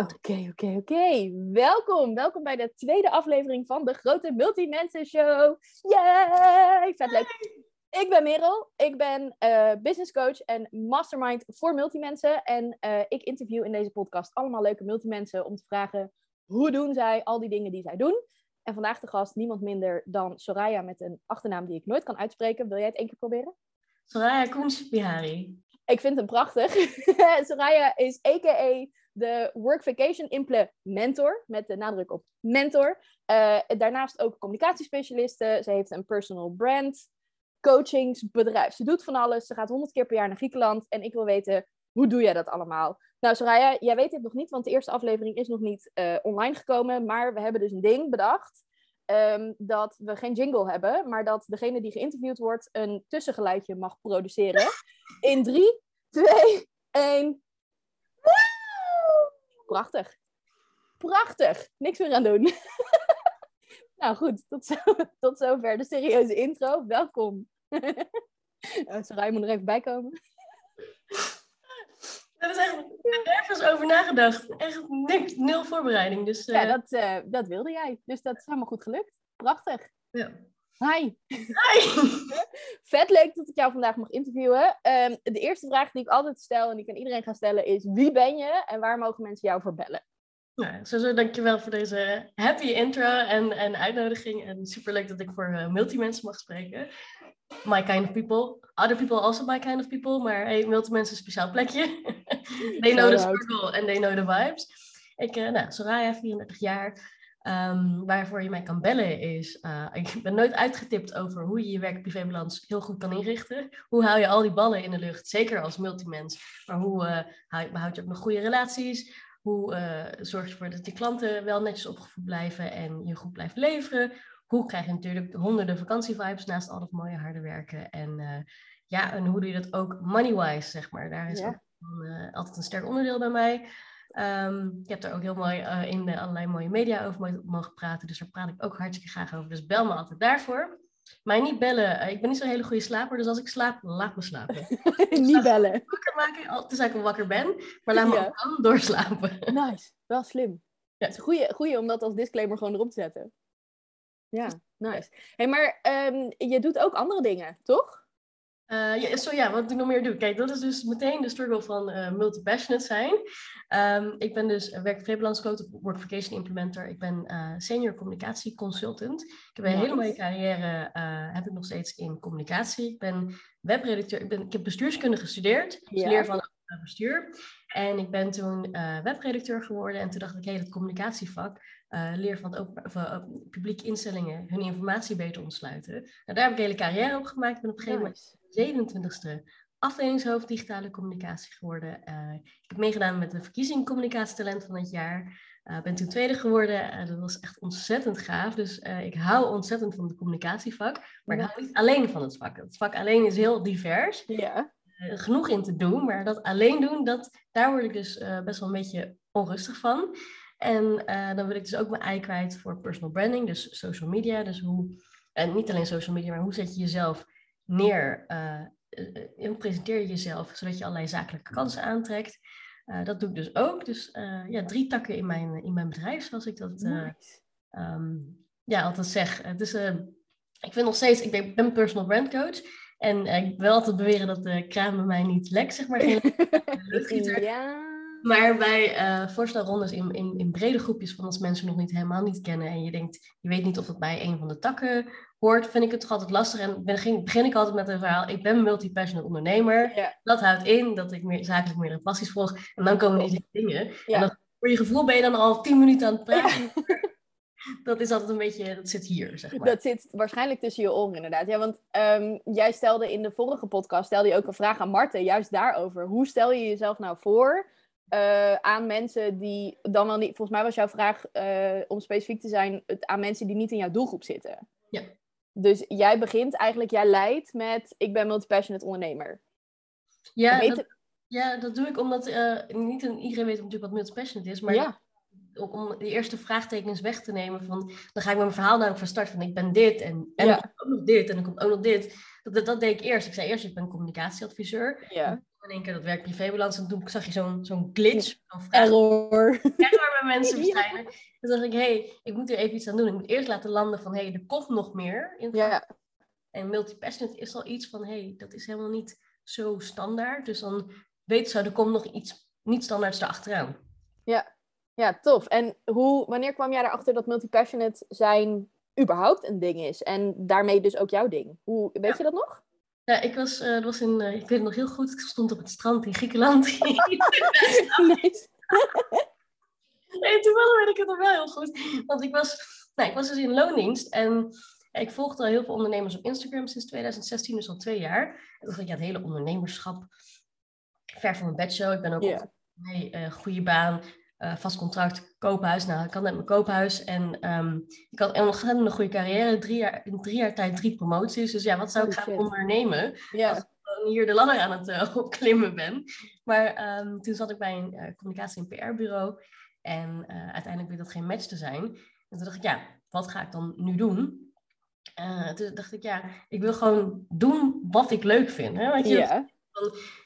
Oké, oké, oké. Welkom. Welkom bij de tweede aflevering van de Grote Multimensen Show. Yay! Vet leuk. Ik ben Merel. Ik ben uh, business coach en mastermind voor multimensen. En uh, ik interview in deze podcast allemaal leuke multimensen om te vragen hoe doen zij al die dingen die zij doen. En vandaag de gast niemand minder dan Soraya met een achternaam die ik nooit kan uitspreken. Wil jij het één keer proberen? Soraya Koens-Bihari. Ik vind hem prachtig. Soraya is a.k.a. de Work Vacation Implementor, met de nadruk op mentor. Uh, daarnaast ook communicatiespecialiste. Ze heeft een personal brand, coachingsbedrijf. Ze doet van alles. Ze gaat honderd keer per jaar naar Griekenland. En ik wil weten, hoe doe jij dat allemaal? Nou, Soraya, jij weet dit nog niet, want de eerste aflevering is nog niet uh, online gekomen. Maar we hebben dus een ding bedacht. Um, dat we geen jingle hebben, maar dat degene die geïnterviewd wordt een tussengeluidje mag produceren. In 3, 2, 1. Prachtig. Prachtig. Niks meer aan doen. nou goed, tot, zo, tot zover de serieuze intro. Welkom. oh, sorry, moet er even bij komen. Dat is echt nergens over nagedacht. Echt niks, nul voorbereiding. Dus, uh... Ja, dat, uh, dat wilde jij. Dus dat is helemaal goed gelukt. Prachtig. Ja. Hi. Hi. Vet leuk dat ik jou vandaag mag interviewen. Um, de eerste vraag die ik altijd stel en die ik aan iedereen ga stellen is: wie ben je en waar mogen mensen jou voor bellen? Nou, sowieso dankjewel voor deze happy intro en, en uitnodiging. En superleuk dat ik voor uh, multimensen mag spreken. My kind of people. Other people also my kind of people. Maar hey, multimensen een speciaal plekje. they know the struggle and they know the vibes. Ik, uh, nou, Soraya, 34 jaar. Um, waarvoor je mij kan bellen is, uh, ik ben nooit uitgetipt over hoe je je werk-privébalans heel goed kan inrichten. Hoe hou je al die ballen in de lucht, zeker als multimens. Maar hoe uh, behoud je ook nog goede relaties? Hoe uh, zorg je ervoor dat je klanten wel netjes opgevoed blijven en je goed blijft leveren? Hoe krijg je natuurlijk honderden vakantievibes naast al dat mooie harde werken? En ja, en hoe doe je dat ook money-wise, zeg maar? Daar is ja. ook een, altijd een sterk onderdeel bij mij. Um, je hebt er ook heel mooi uh, in de allerlei mooie media over mogen praten. Dus daar praat ik ook hartstikke graag over. Dus bel me altijd daarvoor. Mij niet bellen. Uh, ik ben niet zo'n hele goede slaper. Dus als ik slaap, laat me slapen. niet bellen. Wakker maken, tenzij ik al wakker ben. Maar laat me ja. ook dan doorslapen. nice. Wel slim. Ja. Het is een goeie om dat als disclaimer gewoon erop te zetten. Ja, nice. hey, maar um, je doet ook andere dingen, toch? Uh, ja, zo ja, wat ik nog meer doe. Kijk, dat is dus meteen de struggle van uh, multi-passionate zijn. Um, ik ben dus werk-vrijbalanscoach, work-vacation implementer. Ik ben uh, senior communicatieconsultant. Ik heb een hele mooie carrière, heb ik nog steeds in communicatie. Ik ben webredacteur, ik, ben, ik heb bestuurskunde gestudeerd. Dus leer van bestuur. En ik ben toen webredacteur geworden. En toen dacht ik, hé, hey, dat communicatievak, leer van publieke instellingen hun informatie beter ontsluiten. Nou, daar heb ik een hele carrière op gemaakt. Ik ben op een gegeven moment 27e afdelingshoofd digitale communicatie geworden. Uh, ik heb meegedaan met de verkiezing communicatietalent van het jaar. Uh, ben toen tweede geworden. Uh, dat was echt ontzettend gaaf. Dus ik hou ontzettend van het communicatievak. Maar ja. ik hou niet alleen van het vak. Het vak alleen is heel divers. Ja. genoeg in te doen. Maar dat alleen doen, dat, daar word ik dus best wel een beetje onrustig van. En dan wil ik dus ook mijn ei kwijt voor personal branding. Dus social media. Dus hoe, en niet alleen social media, maar hoe zet je jezelf neer. Uh, hoe presenteer je jezelf, zodat je allerlei zakelijke kansen aantrekt. Uh, dat doe ik dus ook. Dus ja, drie takken in mijn, in mijn bedrijf, zoals ik dat nice. um, ja, altijd zeg. Het is, ik vind nog steeds, ik ben, ik ben personal brand coach. En ik wil altijd beweren dat de kraan bij mij niet lekt, zeg maar. Geen ja. Maar bij uh, voorstelrondes in, in, in brede groepjes van als mensen nog niet helemaal niet kennen en je denkt, je weet niet of dat bij een van de takken hoort, vind ik het toch altijd lastig. En begin, begin ik altijd met een verhaal, ik ben multi-passionate ondernemer. Ja. Dat houdt in dat ik meer, zakelijk meerdere passies volg. En dan komen deze dingen. Ja. En dan, voor je gevoel ben je dan al tien minuten aan het praten. dat is altijd een beetje, dat zit hier, zeg maar. Dat zit waarschijnlijk tussen je oren, inderdaad. Ja, want um, jij stelde in de vorige podcast, stelde je ook een vraag aan Marten, juist daarover. Hoe stel je jezelf nou voor uh, aan mensen die dan wel niet, volgens mij was jouw vraag uh, om specifiek te zijn, het, aan mensen die niet in jouw doelgroep zitten. Ja. Dus jij begint eigenlijk, jij leidt met ik ben multipassionate ondernemer. Ja, weet dat, ja dat doe ik omdat uh, niet iedereen weet natuurlijk wat multipassionate is, maar ja. om, om de eerste vraagtekens weg te nemen van, dan ga ik met mijn verhaal namelijk van start van ik ben dit en, en ja. ook nog dit en dan komt ook nog dit. Dat, dat, dat, deed ik eerst. Ik zei eerst ik ben communicatieadviseur. Ja in één keer dat werk privébalans. En toen zag je zo'n zo'n glitch. Zo'n Error. Error bij mensen Ja. verschijnen. Toen dacht ik, hé, hey, ik moet er even iets aan doen. Ik moet eerst laten landen van, hé, hey, er komt nog meer. In Ja, En multi-passionate is al iets van, hé, hey, dat is helemaal niet zo standaard. Dus dan weten ze, er komt nog iets niet standaards erachteraan. ja, tof. En hoe, wanneer kwam jij erachter dat multipassionate zijn überhaupt een ding is? En daarmee dus ook jouw ding. Hoe, weet Ja. je dat nog? Ja, ik was, eh, dat was in, eh, ik weet het nog heel goed, ik stond op het strand in Griekenland. Nice. nee, toevallig weet ik het nog wel heel goed. Want ik was, nou, ik was dus in loondienst en ik volgde al heel veel ondernemers op Instagram sinds 2016, dus al twee jaar. En toen dacht ik, ja, het hele ondernemerschap, ver van mijn bedshow. Ik ben ook Ja. op nee, eh, goede baan, eh, vast contract, koophuis. Nou, ik had net mijn koophuis en ehm, ik had een ontzettend goede carrière. Drie jaar, in drie jaar tijd drie promoties. Dus ja, wat zou ik gaan ondernemen? Ja, gewoon hier de ladder aan het eh, opklimmen ben. Maar ehm, toen zat ik bij een eh, communicatie- en PR-bureau. En uiteindelijk bleek dat geen match te zijn. En toen dacht ik, ja, wat ga ik dan nu doen? Toen dacht ik, ja, ik wil gewoon doen wat ik leuk vind. Hè? Weet je, ja.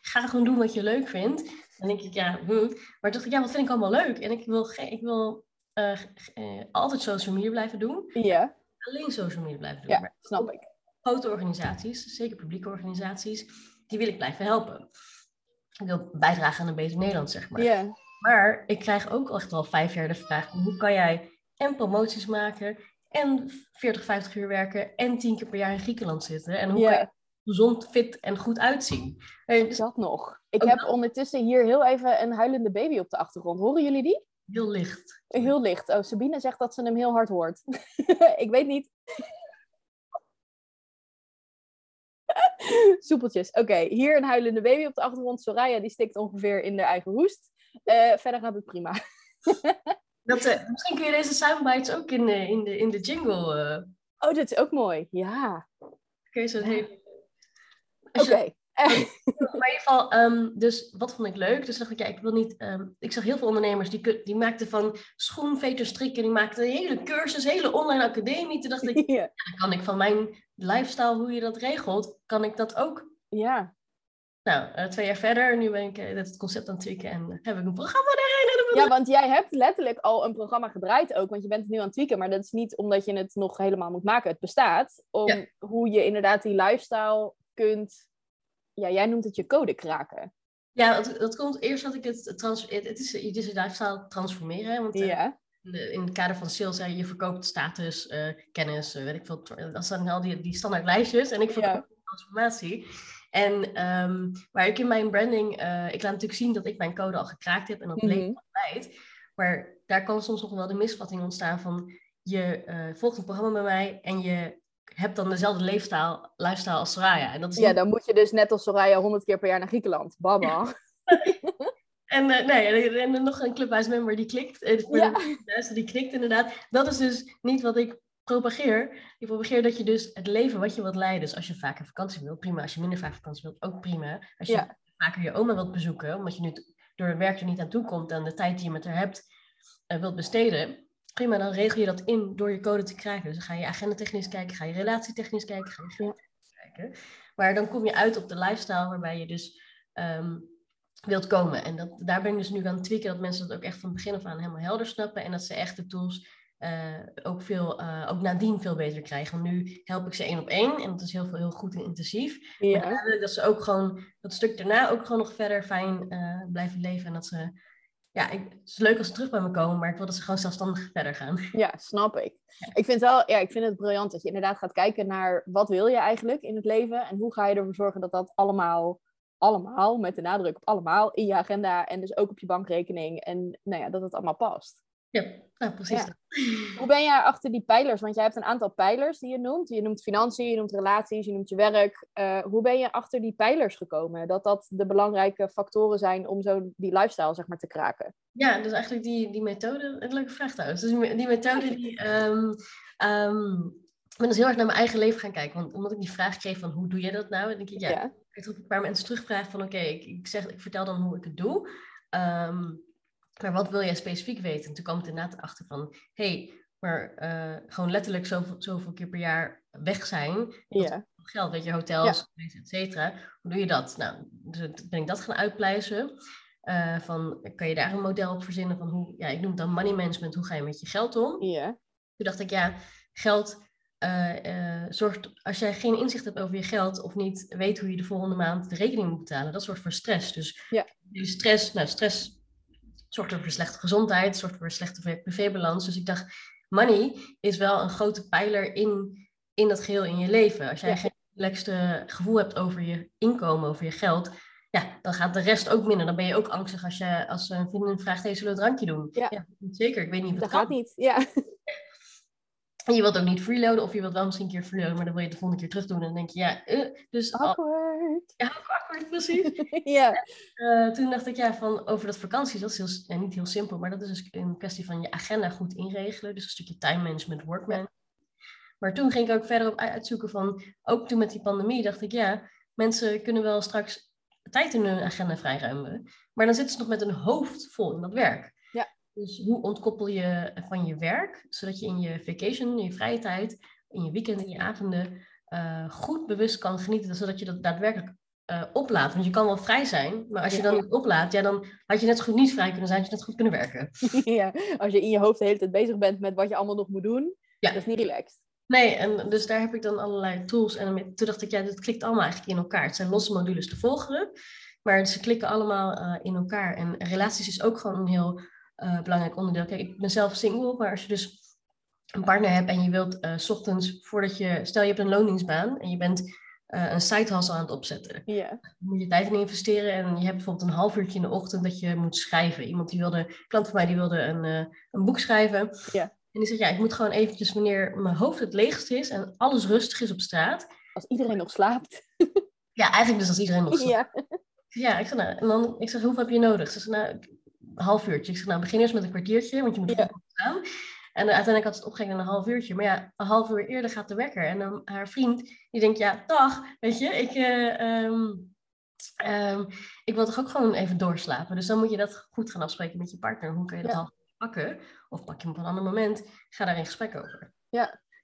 Ga gewoon doen wat je leuk vindt. Dan denk ik, ja, hm. maar dacht ik, ja, wat vind ik allemaal leuk? En ik wil, ik wil eh, eh, altijd social media blijven doen. ja. Alleen social media blijven doen. Ja, Maar snap ik. grote organisaties, zeker publieke organisaties, die wil ik blijven helpen. Ik wil bijdragen aan een beter Nederland, zeg maar. Ja, Maar ik krijg ook echt al vijf jaar de vraag: hoe kan jij en promoties maken, en 40, 50 uur werken, en tien keer per jaar in Griekenland zitten? En hoe kan je ja. Gezond, fit en goed uitzien? Eh, dus Dat nog. Ik heb ondertussen hier heel even een huilende baby op de achtergrond. Horen jullie die? heel licht. Heel licht. Oh, Sabine zegt dat ze hem heel hard hoort. ik weet niet. Soepeltjes. Oké, hier een huilende baby op de achtergrond. Soraya die stikt ongeveer in haar eigen hoest. Eh, verder gaat het prima. Dat, eh, misschien kun je deze soundbites ook in de, in de, in de jingle. Oh, dit is ook mooi. Ja. kun je zo hele- Oké. Maar in ieder geval, ehm, dus wat vond ik leuk? Dus dacht ik, ja, ik wil niet. ehm, ik zag heel veel ondernemers die, die maakten van schoenveter strikken, die maakten een hele cursus, hele online academie. Toen dacht ik, ja. dan kan ik van mijn lifestyle, hoe je dat regelt, kan ik dat ook. ja. Nou, eh, twee jaar verder, nu ben ik eh, het concept aan het tweaken en eh, heb ik een programma dan Ja, want jij hebt letterlijk al een programma gedraaid ook, want je bent het nu aan het tweaken, maar dat is niet omdat je het nog helemaal moet maken. Het bestaat om Ja. hoe je inderdaad die lifestyle kunt, ja, jij noemt het je code kraken. Ja, dat, dat komt eerst dat ik het trans, het, het is, het is lifestyle transformeren. hè, Want eh, Ja, in het kader van sales, hè, je verkoopt status, eh, kennis, eh, weet ik veel. Dat zijn al die, die standaard lijstjes. En ik verkoop Ja. transformatie. En ehm, waar ik in mijn branding, ik laat natuurlijk zien dat ik mijn code al gekraakt heb en dat Mhm. leeft altijd. Maar daar kan soms nog wel de misvatting ontstaan van je volgt een programma bij mij en je hebt dan dezelfde leefstijl, lifestyle als Soraya. En dat is ja, niet- dan moet je dus net als Soraya honderd keer per jaar naar Griekenland. Baba. En, eh, nee, en, en nog een Clubhuis member die klikt. eh, voor Ja. de mensen die klikt inderdaad. Dat is dus niet wat ik propageer. Ik propageer dat je dus het leven wat je wilt leiden. Dus als je vaker vakantie wilt, prima. Als je minder vaak vakantie wilt, ook prima. Als je Ja. vaker je oma wilt bezoeken, omdat je nu door het werk er niet aan toe komt en de tijd die je met haar hebt eh, wilt besteden. Prima, dan regel je dat in door je code te krijgen. Dus dan ga je agendatechnisch kijken, ga je relatietechnisch kijken, ga je geldtechnisch kijken. Maar dan kom je uit op de lifestyle waarbij je dus ehm, wilt komen. En dat, daar ben ik dus nu aan het tweaken dat mensen dat ook echt van begin af aan helemaal helder snappen. En dat ze echt de tools eh, ook, veel, eh, ook nadien veel beter krijgen. Want nu help ik ze één op één en dat is heel, veel, heel goed en intensief. Maar Ja. ik dat ze ook gewoon dat stuk daarna ook gewoon nog verder fijn eh, blijven leven. En dat ze, ja, ik, het is leuk als ze terug bij me komen, maar ik wil dat ze gewoon zelfstandig verder gaan. Ja, snap ik. Ik vind, wel, ja, ik vind het briljant dat je inderdaad gaat kijken naar wat wil je eigenlijk in het leven en hoe ga je ervoor zorgen dat dat allemaal, allemaal, met de nadruk op allemaal, in je agenda en dus ook op je bankrekening en nou ja, dat het allemaal past. Ja, nou, precies. Ja. Hoe ben jij achter die pijlers? Want jij hebt een aantal pijlers die je noemt. Je noemt financiën, je noemt relaties, je noemt je werk. Eh, hoe ben je achter die pijlers gekomen? Dat dat de belangrijke factoren zijn om zo die lifestyle zeg maar te kraken. Ja, dus eigenlijk die, die methode, een leuke vraag trouwens. Dus die, methode die, ehm, ehm, ik ben dus heel erg naar mijn eigen leven gaan kijken. Want omdat ik die vraag kreeg van hoe doe je dat nou? Dan denk ik, ja, Ja. ik heb een paar mensen terugvragen van oké, ik, ik, zeg, ik vertel dan hoe ik het doe. Ehm, maar wat wil jij specifiek weten? En toen kwam het inderdaad achter van, hé, hey, maar eh, gewoon letterlijk zoveel, zoveel keer per jaar weg zijn. Ja. geld, weet je, hotels, et cetera. Hoe doe je dat? Nou, dus ben ik dat gaan uitpluizen. Uh, van, kan je daar een model op verzinnen van hoe, ja, ik noem het dan money management, hoe ga je met je geld om? Ja. Toen dacht ik, ja, geld uh, uh, zorgt, als jij geen inzicht hebt over je geld of niet weet hoe je de volgende maand de rekening moet betalen, dat zorgt voor stress. Dus ja. die stress, nou, stress zorgt voor slechte gezondheid, zorgt voor een slechte privébalans. Dus ik dacht, money is wel een grote pijler in, in dat geheel in je leven. Als jij Ja. geen relaxte gevoel hebt over je inkomen, over je geld, ja, dan gaat de rest ook minder. Dan ben je ook angstig als, je, als een vriendin vraagt, hey, zullen we een drankje doen? Ja. zeker. Ik weet niet of Dat het gaat kan. niet. Ja. En je wilt ook niet freeloaden, of je wilt wel misschien een keer freeloaden, maar dan wil je het de volgende keer terug doen. En dan denk je, ja, eh, dus... Awkward. ja, awkward, precies. ja. Eh, toen dacht ik, ja, van over dat vakantie, dat is heel, ja, niet heel simpel, maar dat is dus een kwestie van je agenda goed inregelen. Dus een stukje time management, work management. Maar toen ging ik ook verder op uitzoeken van, ook toen met die pandemie, dacht ik, ja, mensen kunnen wel straks tijd in hun agenda vrijruimen, maar dan zitten ze nog met een hoofd vol in dat werk. Dus hoe ontkoppel je van je werk, zodat je in je vacation, in je vrije tijd, in je weekend, in je avonden, eh, goed bewust kan genieten, zodat je dat daadwerkelijk eh, oplaat. Want je kan wel vrij zijn, maar als je Ja. dan niet oplaat, ja, dan had je net zo goed niet vrij kunnen zijn, had je net goed kunnen werken. ja. Als je in je hoofd de hele tijd bezig bent met wat je allemaal nog moet doen, Ja. dat is niet relaxed. Nee, en dus daar heb ik dan allerlei tools. En toen dacht ik, ja, dit klikt allemaal eigenlijk in elkaar. Het zijn losse modules te volgen, maar ze klikken allemaal eh, in elkaar. En relaties is ook gewoon een heel eh, belangrijk onderdeel. Kijk, ik ben zelf single, maar als je dus een partner hebt en je wilt eh, 's ochtends voordat je, stel je hebt een loningsbaan en je bent eh, een side hustle aan het opzetten. Dan moet je tijd in investeren en je hebt bijvoorbeeld een half uurtje in de ochtend dat je moet schrijven. Iemand die wilde, een klant van mij die wilde een, een boek schrijven. En die zegt, ja, ik moet gewoon eventjes wanneer mijn hoofd het leegst is en alles rustig is op straat. Als iedereen nog slaapt. Ja, eigenlijk dus als iedereen nog slaapt. Ja. Ja, ik zeg, nou, en dan, ik zeg, hoeveel heb je nodig? Ze zegt, nou, half uurtje. Ik zeg, nou, begin eerst met een kwartiertje, want je moet Ja. staan. En eh, uiteindelijk had ze het opgegeven naar een half uurtje. Maar ja, een half uur eerder gaat de wekker. En dan haar vriend, die denkt, ja, dag, weet je, ik, eh, ehm, ehm, ik wil toch ook gewoon even doorslapen. Dus dan moet je dat goed gaan afspreken met je partner. Hoe kun je dat Ja. half uur pakken? Of pak je hem op een ander moment. Ga daar in gesprek over.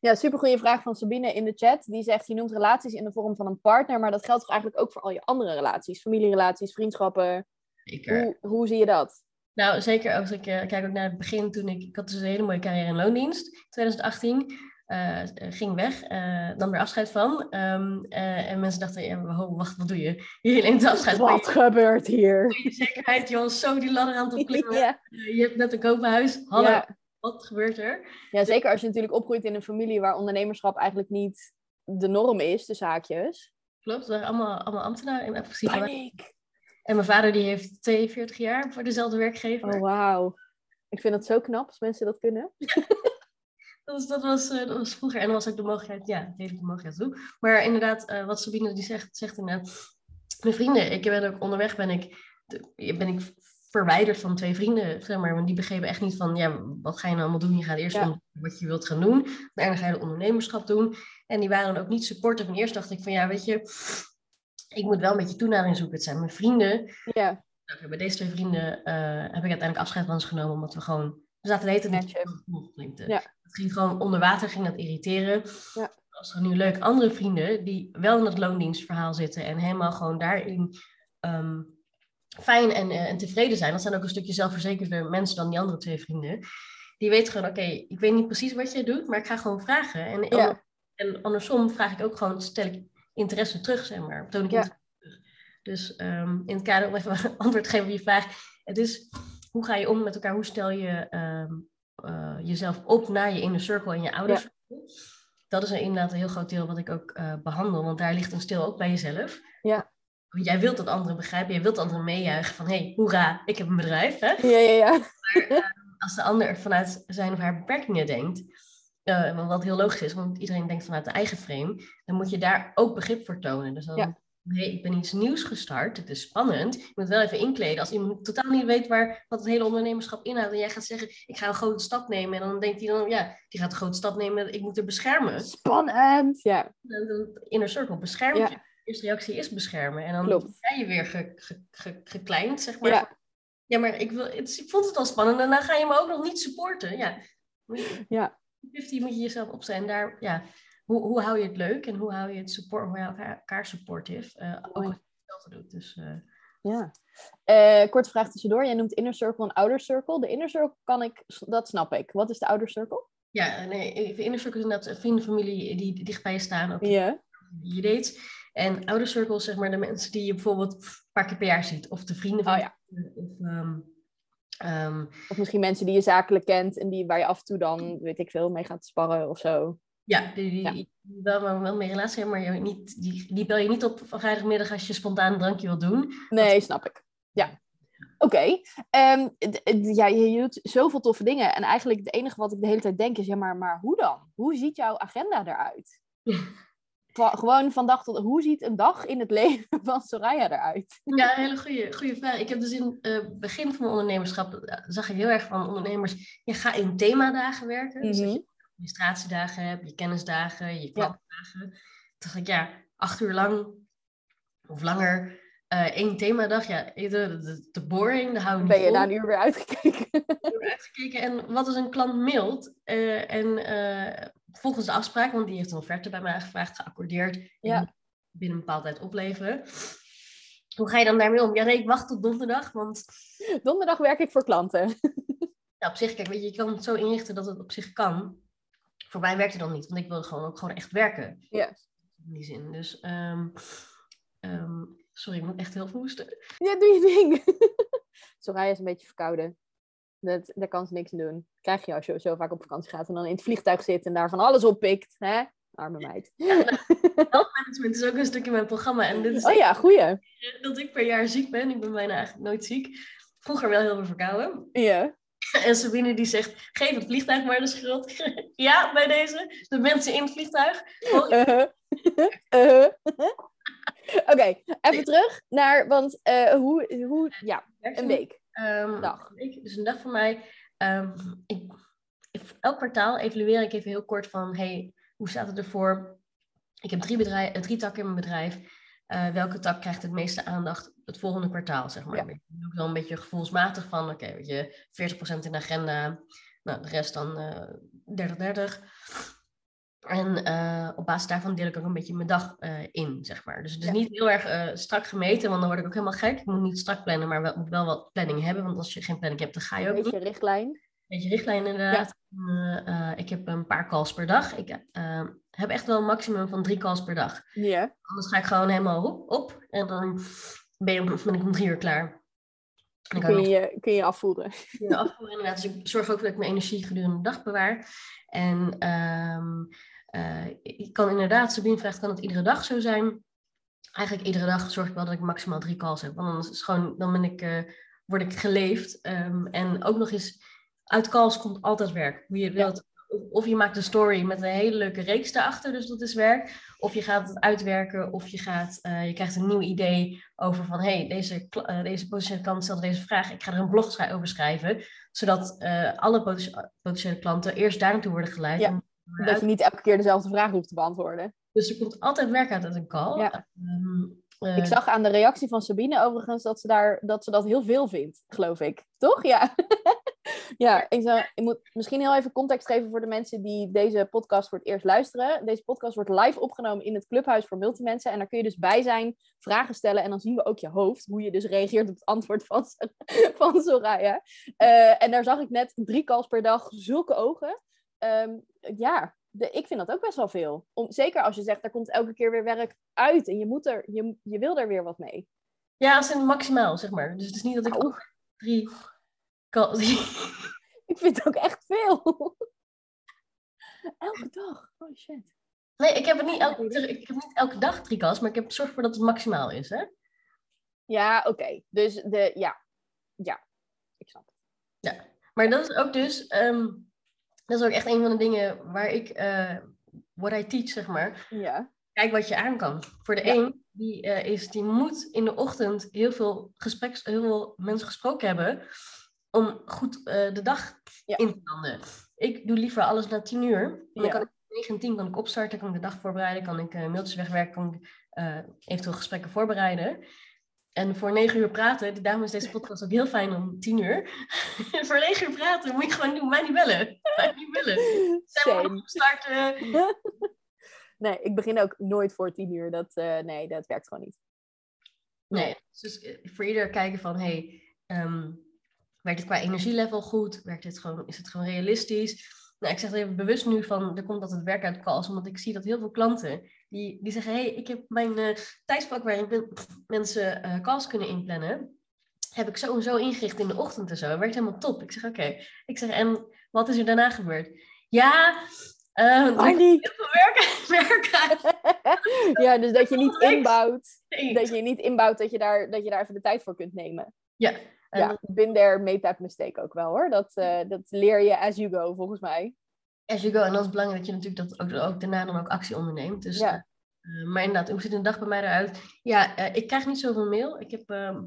Ja, supergoeie vraag van Sabine in de chat. Die zegt, je noemt relaties in de vorm van een partner, maar dat geldt toch eigenlijk ook voor al je andere relaties? Familierelaties, vriendschappen. Zeker. Hoe, hoe zie je dat? Nou, zeker als ik eh, kijk ook naar het begin toen ik, ik had dus een hele mooie carrière in loondienst, 2018, eh, ging weg, eh nam er afscheid van. Ehm, eh, en mensen dachten, ja, wacht, wat doe je? Je neemt afscheid van Wat gebeurt hier? zekerheid, je was zo die ladder aan het opklimmen. Ja. Je hebt net een koophuis, hallo, Ja. wat gebeurt er? ja, zeker als je natuurlijk opgroeit in een familie waar ondernemerschap eigenlijk niet de norm is, de zaakjes. Klopt, we waren allemaal, allemaal ambtenaren in principe. Paniek! En mijn vader die heeft 42 jaar voor dezelfde werkgever. Oh, wauw. Ik vind het zo knap als mensen dat kunnen. Dat, was, dat, was, eh, dat was vroeger. En dan was ook de mogelijkheid, ja, deed ik de mogelijkheid toe. Maar inderdaad, eh, wat Sabine die zegt, zegt inderdaad. Mijn vrienden, ik ben ook onderweg, ben ik, ben ik verwijderd van twee vrienden, zeg maar. Want die begrepen echt niet van, ja, wat ga je nou allemaal doen? Je gaat eerst Ja. om wat je wilt gaan doen. Daarna ga je de ondernemerschap doen. En die waren dan ook niet supportive. En eerst dacht ik van, ja, weet je, ik moet wel een beetje toenadering zoeken. Het zijn mijn vrienden. Ja, Nou, bij deze twee vrienden eh, heb ik uiteindelijk afscheid van ze genomen, omdat we gewoon... We zaten de hele tijd klinkte. Ja. Het ging gewoon onder water, ging dat irriteren. Ja. Was gewoon nu leuk. Andere vrienden die wel in het loondienstverhaal zitten en helemaal gewoon daarin ehm, fijn en, eh, en tevreden zijn. Dat zijn ook een stukje zelfverzekerde mensen dan die andere twee vrienden. Die weten gewoon, oké, ik weet niet precies wat jij doet, maar ik ga gewoon vragen. En, Ja. en andersom vraag ik ook gewoon, stel ik interesse terug, zeg maar. Toon ik Ja. interesse terug. Dus ehm, in het kader om even antwoord te geven op je vraag. Het is, hoe ga je om met elkaar? Hoe stel je ehm, eh, jezelf op naar je inner circle en je ouders? Dat is een, inderdaad een heel groot deel wat ik ook eh, behandel. Want daar ligt een stil ook bij jezelf. Ja. Jij wilt dat anderen begrijpen. Jij wilt anderen meejuichen van... Hé, hey, hoera, ik heb een bedrijf. Hè? ja, ja. ja. Maar eh, als de ander vanuit zijn of haar beperkingen denkt, eh, wat heel logisch is, want iedereen denkt vanuit de eigen frame, dan moet je daar ook begrip voor tonen. Dus dan, Ja. hey, ik ben iets nieuws gestart, het is spannend, je moet wel even inkleden. Als iemand totaal niet weet waar, wat het hele ondernemerschap inhoudt en jij gaat zeggen, ik ga een grote stap nemen, en dan denkt hij dan, ja, die gaat een grote stap nemen, ik moet er beschermen. Spannend! Ja, Inner circle, bescherm Ja. je. De eerste reactie is beschermen. En dan Klopt. ben je weer ge, ge, ge- gekleind, zeg maar. ja, Ja, maar ik, wil, het, ik vond het al spannend en dan ga je me ook nog niet supporten. Ja, ja. 50 moet je jezelf opzetten. En daar, ja, hoe, hoe hou je het leuk en hoe hou je het support, hoe hou je elkaar supportive? Uh, ook als je hetzelfde doet. Dus, uh... Ja. Uh, korte vraag tussendoor. Jij noemt inner circle en outer circle. De inner circle kan ik, dat snap ik. Wat is de outer circle? Ja, nee, inner circle is inderdaad vrienden, familie die dicht bij je staan. Ook ja. Je dates. En outer circle zeg maar de mensen die je bijvoorbeeld een paar keer per jaar ziet. Of de vrienden van oh, ja. Of, um, um, of misschien mensen die je zakelijk kent en die, waar je af en toe dan, weet ik veel, mee gaat sparren of zo. Ja, die, die, ja. wel, wel mee relatie hebben, maar je niet, die, die bel je niet op van vrijdagmiddag als je spontaan een drankje wilt doen. Nee, dat... snap ik. Ja. Oké. Okay. Um, ja, je doet zoveel toffe dingen. En eigenlijk het enige wat ik de hele tijd denk is, ja, maar, maar hoe dan? Hoe ziet jouw agenda eruit? Gewoon van dag tot... Hoe ziet een dag in het leven van Soraya eruit? Ja, een hele goede, goede vraag. Ik heb dus in het uh, begin van mijn ondernemerschap... Uh, zag ik heel erg van ondernemers... Je gaat in themadagen werken. Mm -hmm. Dus administratiedagen hebt, je kennisdagen, je klapdagen. Ja. dacht ik, ja, acht uur lang of langer uh, één themadag. Ja, de, de, boring, daar hou ik niet Ben je daar nu weer uitgekeken? uitgekeken. En wat als een klant mailt en volgens de afspraak, want die heeft een offerte bij mij gevraagd, geaccordeerd, ja. binnen een bepaalde tijd opleveren. Hoe ga je dan daarmee om? Ja, nee, ik wacht tot donderdag, want... Donderdag werk ik voor klanten. Ja, op zich, kijk, weet je, je kan het zo inrichten dat het op zich kan voor mij werkt het dan niet, want ik wil gewoon ook gewoon echt werken. Ja. In die zin. Dus, um, um, sorry, ik moet echt heel hoesten. Ja, doe je ding. Soraya is een beetje verkouden. Dat, daar kan ze niks aan doen. Krijg je als je zo vaak op vakantie gaat en dan in het vliegtuig zit en daar van alles oppikt. Hè? Arme meid. Ja, nou, management is ook een stukje mijn programma. En dit is oh ja, goeie. Dat ik per jaar ziek ben. Ik ben bijna eigenlijk nooit ziek. Vroeger wel heel veel verkouden. Ja. En Sabine die zegt, geef het vliegtuig maar de schuld. ja, bij deze. De mensen in het vliegtuig. Uh -huh. uh -huh. Oké, okay, even terug naar, want uh, hoe, hoe, ja, een week. Um, dag. Week, dus een dag voor mij. Um, ik, elk kwartaal evalueer ik even heel kort van, hey, hoe staat het ervoor? Ik heb drie, bedrijf, drie takken in mijn bedrijf. Uh, welke tak krijgt het meeste aandacht het volgende kwartaal, zeg maar. Ja. Ik doe dan een beetje gevoelsmatig van, oké, okay, weet je, 40% in de agenda, nou, de rest dan uh, 30-30. En uh, op basis daarvan deel ik ook een beetje mijn dag uh, in, zeg maar. Dus het is ja. niet heel erg uh, strak gemeten, want dan word ik ook helemaal gek. Ik moet niet strak plannen, maar wel, moet wel wat planning hebben. Want als je geen planning hebt, dan ga je ook Een beetje richtlijn. Een beetje richtlijn, inderdaad. Ja. ik heb een paar calls per dag. Ik heb echt wel een maximum van drie calls per dag. Ja. Anders ga ik gewoon helemaal op, op en dan ben, je, ben ik om drie uur klaar. Dan kun je, kun je afvoeren. Kun je afvoeren, inderdaad. Dus ik zorg ook dat ik mijn energie gedurende de dag bewaar. En um, uh, ik kan inderdaad, Sabine vraagt, kan het iedere dag zo zijn? Eigenlijk iedere dag zorg ik wel dat ik maximaal drie calls heb. Want dan, is gewoon, dan ben ik, uh, word ik geleefd. Um, en ook nog eens, uit calls komt altijd werk. Hoe je wilt. Of je maakt een story met een hele leuke reeks daarachter, dus dat is werk. Of je gaat het uitwerken, of je, gaat, uh, je krijgt een nieuw idee over van... hé, hey, deze, uh, deze potentiële klant stelde deze vraag, ik ga er een blog over schrijven. Zodat uh, alle potentiële klanten eerst daar naartoe worden geleid. Ja, dat je niet elke keer dezelfde vraag hoeft te beantwoorden. Dus er komt altijd werk uit uit een call. Ja. Um, ik zag aan de reactie van Sabine overigens dat ze, daar, dat, ze dat heel veel vindt, geloof ik. Toch? Ja. Ja, ik, zou, ik moet misschien heel even context geven voor de mensen die deze podcast voor het eerst luisteren. Deze podcast wordt live opgenomen in het clubhuis voor multimensen. En daar kun je dus bij zijn, vragen stellen. En dan zien we ook je hoofd, hoe je dus reageert op het antwoord van, van Soraya. Uh, en daar zag ik net drie calls per dag, zulke ogen. Um, ja, de, ik vind dat ook best wel veel. Om, zeker als je zegt, er komt elke keer weer werk uit. En je, moet er, je, je wil er weer wat mee. Ja, als in maximaal, zeg maar. Dus het is niet dat ik ook drie ik vind het ook echt veel. elke dag. Oh shit. Nee, ik heb, het niet elke, ik heb niet elke dag drie calls, maar ik heb zorg voor dat het maximaal is, hè? Ja, oké. Okay. Dus de, ja. Ja, ik snap het. Ja, maar dat is ook dus, um, dat is ook echt een van de dingen waar ik, uh, what I teach, zeg maar. Ja. Kijk wat je aan kan. Voor de ja. een, die, uh, is, die moet in de ochtend heel veel, gespreks, heel veel mensen gesproken hebben om goed uh, de dag ja. in te landen. Ik doe liever alles na tien uur. Dan Ja. kan ik 9 en 10 kan ik opstarten, kan ik de dag voorbereiden, kan ik mailtjes wegwerken, kan ik eventueel gesprekken voorbereiden. En voor 9 uur praten, daarom is deze podcast ook heel fijn om 10 uur. voor 9 uur praten moet je gewoon doen, mij niet bellen. Mij niet bellen. Stem opstarten. Nee, ik begin ook nooit voor tien uur. Dat, eh, nee, dat werkt gewoon niet. Nee, dus eh, voor ieder kijken van, hey, ehm, werkt het qua energielevel goed? Werkt het gewoon, is het gewoon realistisch? Nou, ik zeg even bewust nu van, er komt altijd werk uit calls, omdat ik zie dat heel veel klanten, die, die zeggen, hey, ik heb mijn uh, tijdsvak waarin mensen uh, calls kunnen inplannen, heb ik zo en zo ingericht in de ochtend en zo. Het werkt helemaal top. Ik zeg, oké. Ik zeg, en wat is er daarna gebeurd? Ja, uh, heel veel werk, werk uit. ja, dus dat je niet inbouwt. Nee. Dat je niet inbouwt dat je, daar, dat je daar even de tijd voor kunt nemen. Ja, en Ja, bin there, made that mistake ook wel hoor. Dat, eh, dat leer je as you go, volgens mij. as you go. En dan is het belangrijk dat je natuurlijk dat ook, ook daarna dan ook actie onderneemt. Dus, Ja. eh, maar inderdaad, hoe ziet een dag bij mij eruit? Ja, eh, ik krijg niet zoveel mail. Ik heb, ehm,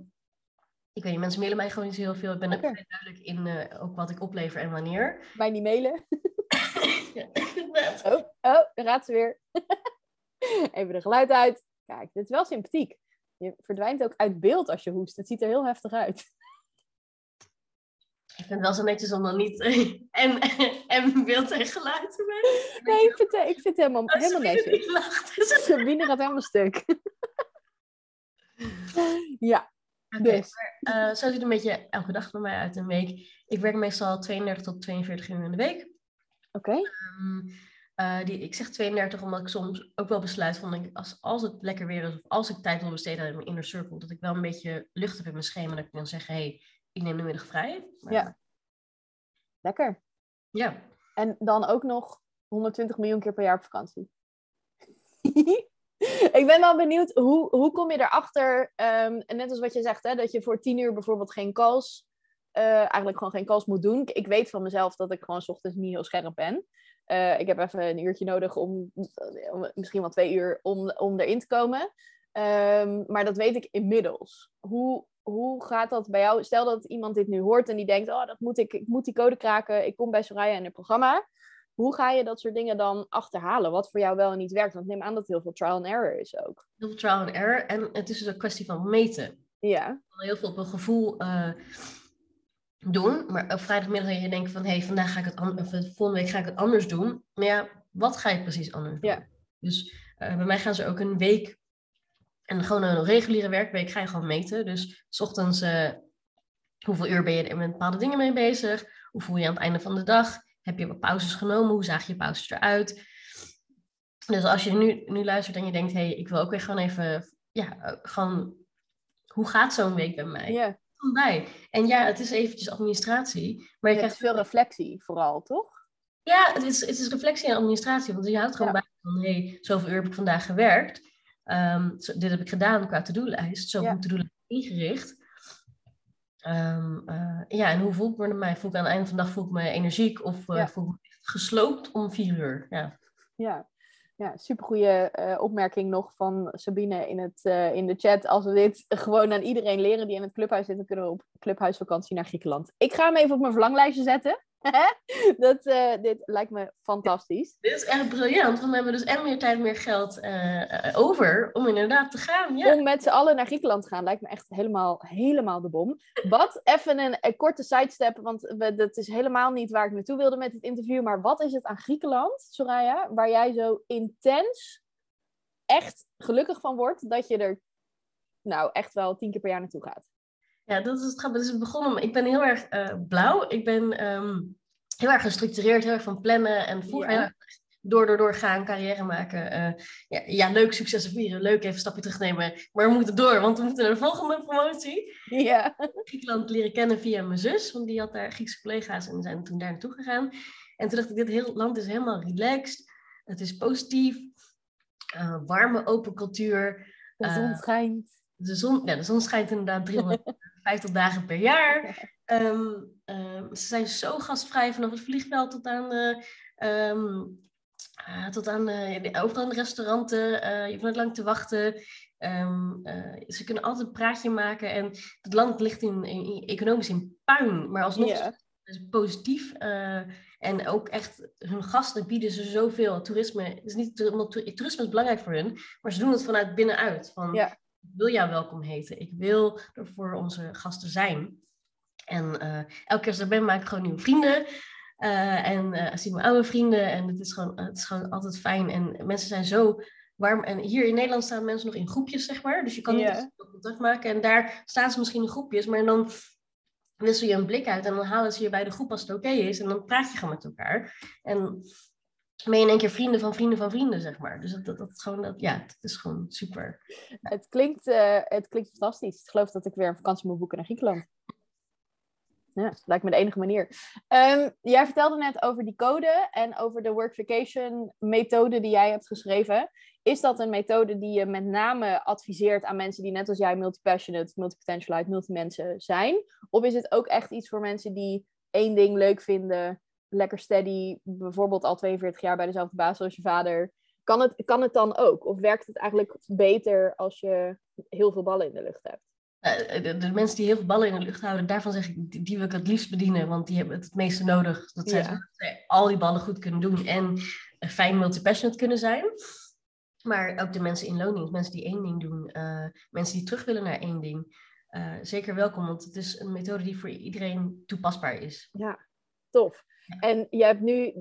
ik weet niet, mensen mailen mij gewoon niet zo heel veel. Ik ben ook Oké. vrij duidelijk in eh, ook wat ik oplever en wanneer. Mij niet mailen. Oh, oh, daar gaat ze weer. Even de geluid uit. Kijk, dit is wel sympathiek. Je verdwijnt ook uit beeld als je hoest. Het ziet er heel heftig uit. Ik vind het wel zo netjes om dan niet en, en beeld en geluid te maken. Nee, ik vind, het- ik vind het helemaal, helemaal netjes. Sabine gaat helemaal stuk. ja, dus. maar, eh, zo ziet het een beetje elke dag bij mij uit een week. Ik werk meestal 32 tot 42 uur in de week. Oké. Ehm, eh, die, ik zeg 32 omdat ik soms ook wel besluit van ik- als, als het lekker weer is of als ik tijd wil besteden aan mijn inner circle, dat ik wel een beetje lucht heb in mijn schema. Dat ik dan zeg, hé, hey, ik neem de middag vrij. Maar, Ja. Lekker. ja. En dan ook nog 120 miljoen keer per jaar op vakantie. ik ben wel benieuwd, hoe, hoe kom je erachter, ehm, en net als wat je zegt, hè, dat je voor 10 uur bijvoorbeeld geen calls, eh, eigenlijk gewoon geen calls moet doen. Ik- weet van mezelf dat ik gewoon 's ochtends niet heel scherp ben. Eh, ik heb even een uurtje nodig om, om- misschien wel twee uur, om, om erin te komen. Ehm, maar dat weet ik inmiddels. Hoe, hoe gaat dat bij jou? Stel dat iemand dit nu hoort en die denkt, oh, dat moet ik, ik moet die code kraken, ik kom bij Soraya in het programma. Hoe ga je dat soort dingen dan achterhalen? Wat voor jou wel en niet werkt? Want neem aan dat heel veel trial and error is ook. Heel veel trial and error. En het is dus een kwestie van meten. Ja, heel veel op een gevoel eh, doen. Maar op vrijdagmiddag dat je denkt van... hé, hey, vandaag ga ik het an- of eh, volgende week ga ik het anders doen. Maar ja, wat ga je precies anders doen? Ja. Dus eh, bij mij gaan ze ook een week... En gewoon een reguliere werkweek ga je gewoon meten. Dus s ochtends... eh, hoeveel uur ben je er met bepaalde dingen mee bezig? Hoe voel je je aan het einde van de dag? Heb je wat pauzes genomen? Hoe zagen je pauzes eruit? Dus als je nu, nu luistert en je denkt... hé, hey, ik wil ook weer gewoon even... Ja, eh, gewoon... Hoe gaat zo'n week bij mij? ja. bij. En ja, het is eventjes administratie. Maar je krijgt veel reflectie vooral, toch? Ja, het is, het is reflectie en administratie. Want je houdt gewoon Ja. bij van, hé, hey, zoveel uur heb ik vandaag gewerkt. Ehm, zo- dit heb ik gedaan qua to-do-lijst. Zo Ja. heb ik to-do-lijst ingericht. Ehm, eh, ja, en hoe voel ik me erbij? Voel ik aan het einde van de dag voel ik me energiek of eh, Ja. voel ik me gesloopt om vier uur? Ja. Ja, ja supergoeie eh, opmerking nog van Sabine in, het, in de chat. Als we dit gewoon aan iedereen leren die in het clubhuis zitten, kunnen we op clubhuisvakantie naar Griekenland. Ik ga hem even op mijn verlanglijstje zetten. Dat, eh, dit lijkt me fantastisch. Dit is echt briljant, want we hebben dus en meer tijd, meer geld eh, eh, over om inderdaad te gaan. Ja. Om met z'n allen naar Griekenland te gaan, lijkt me echt helemaal, helemaal de bom. Wat, even een, een korte sidestep, want we, dat is helemaal niet waar ik naartoe wilde met het interview. Maar wat is het aan Griekenland, Soraya, waar jij zo intens echt gelukkig van wordt dat je er nou echt wel tien keer per jaar naartoe gaat? Ja, dat is het grappige. Dus het begon om, ik ben heel erg eh, blauw. Ik ben ehm, heel erg gestructureerd, heel erg van plannen en vroeger Ja. heel erg door, door, door gaan, carrière maken. eh, ja, ja, leuk successen vieren, leuk even een stapje terugnemen. Maar we moeten door, want we moeten naar de volgende promotie. Ja. Griekenland leren kennen via mijn zus, want die had daar Griekse collega's en zijn toen daar naartoe gegaan. En toen dacht ik, dit heel, land is helemaal relaxed, het is positief, eh, warme, open cultuur. De zon schijnt. de zon, ja, de zon schijnt inderdaad 350 dagen per jaar. Ehm, ehm, ze zijn zo gastvrij vanaf het vliegveld tot aan, ehm, ah, tot aan eh, overal in de restauranten. eh, je hoeft niet lang te wachten. Eh, ze kunnen altijd een praatje maken. En het land ligt in, economisch in puin. Maar alsnog is het positief. en ook echt hun gasten bieden ze zoveel. Toerisme is niet omdat toer- toerisme is belangrijk voor hun. Maar ze doen het vanuit binnenuit. Van. Ik wil jou welkom heten. Ik wil er voor onze gasten zijn. En eh, elke keer als ik er ben, maak ik gewoon nieuwe vrienden. Uh, en uh, zie mijn oude vrienden en het is, gewoon, het is gewoon altijd fijn. En mensen zijn zo warm. En hier in Nederland staan mensen nog in groepjes, zeg maar. Dus je kan niet yeah. contact maken. En daar staan ze misschien in groepjes, maar dan wissel je een blik uit en dan halen ze je bij de groep als het oké is. En dan praat je gewoon met elkaar. En ben je in één keer vrienden van vrienden van vrienden, zeg maar. Dus dat, dat, dat, gewoon, dat, ja, het is gewoon super. Het, klinkt, uh, het klinkt fantastisch. Ik geloof dat ik weer een vakantie moet boeken naar Griekenland. Ja, lijkt me de enige manier. Um, jij vertelde net over die code en over de workfication methode die jij hebt geschreven. Is dat een methode die je met name adviseert aan mensen die net als jij multipassionate, multipotentialite, multimensen zijn? Of is het ook echt iets voor mensen die één ding leuk vinden, lekker steady, bijvoorbeeld al 42 jaar bij dezelfde baas zoals je vader? Kan het, kan het dan ook? Of werkt het eigenlijk beter als je heel veel ballen in de lucht hebt? Uh, de, de, mensen die heel veel ballen in de lucht houden, daarvan zeg ik, die, die wil ik het liefst bedienen, want die hebben het het meeste nodig. Dat zij, ja. al die ballen goed kunnen doen en fijn multipassionate kunnen zijn. Maar ook de mensen in loondienst, mensen die één ding doen, uh, mensen die terug willen naar één ding. Uh, zeker welkom, want het is een methode die voor iedereen toepasbaar is. Ja, tof. En je hebt nu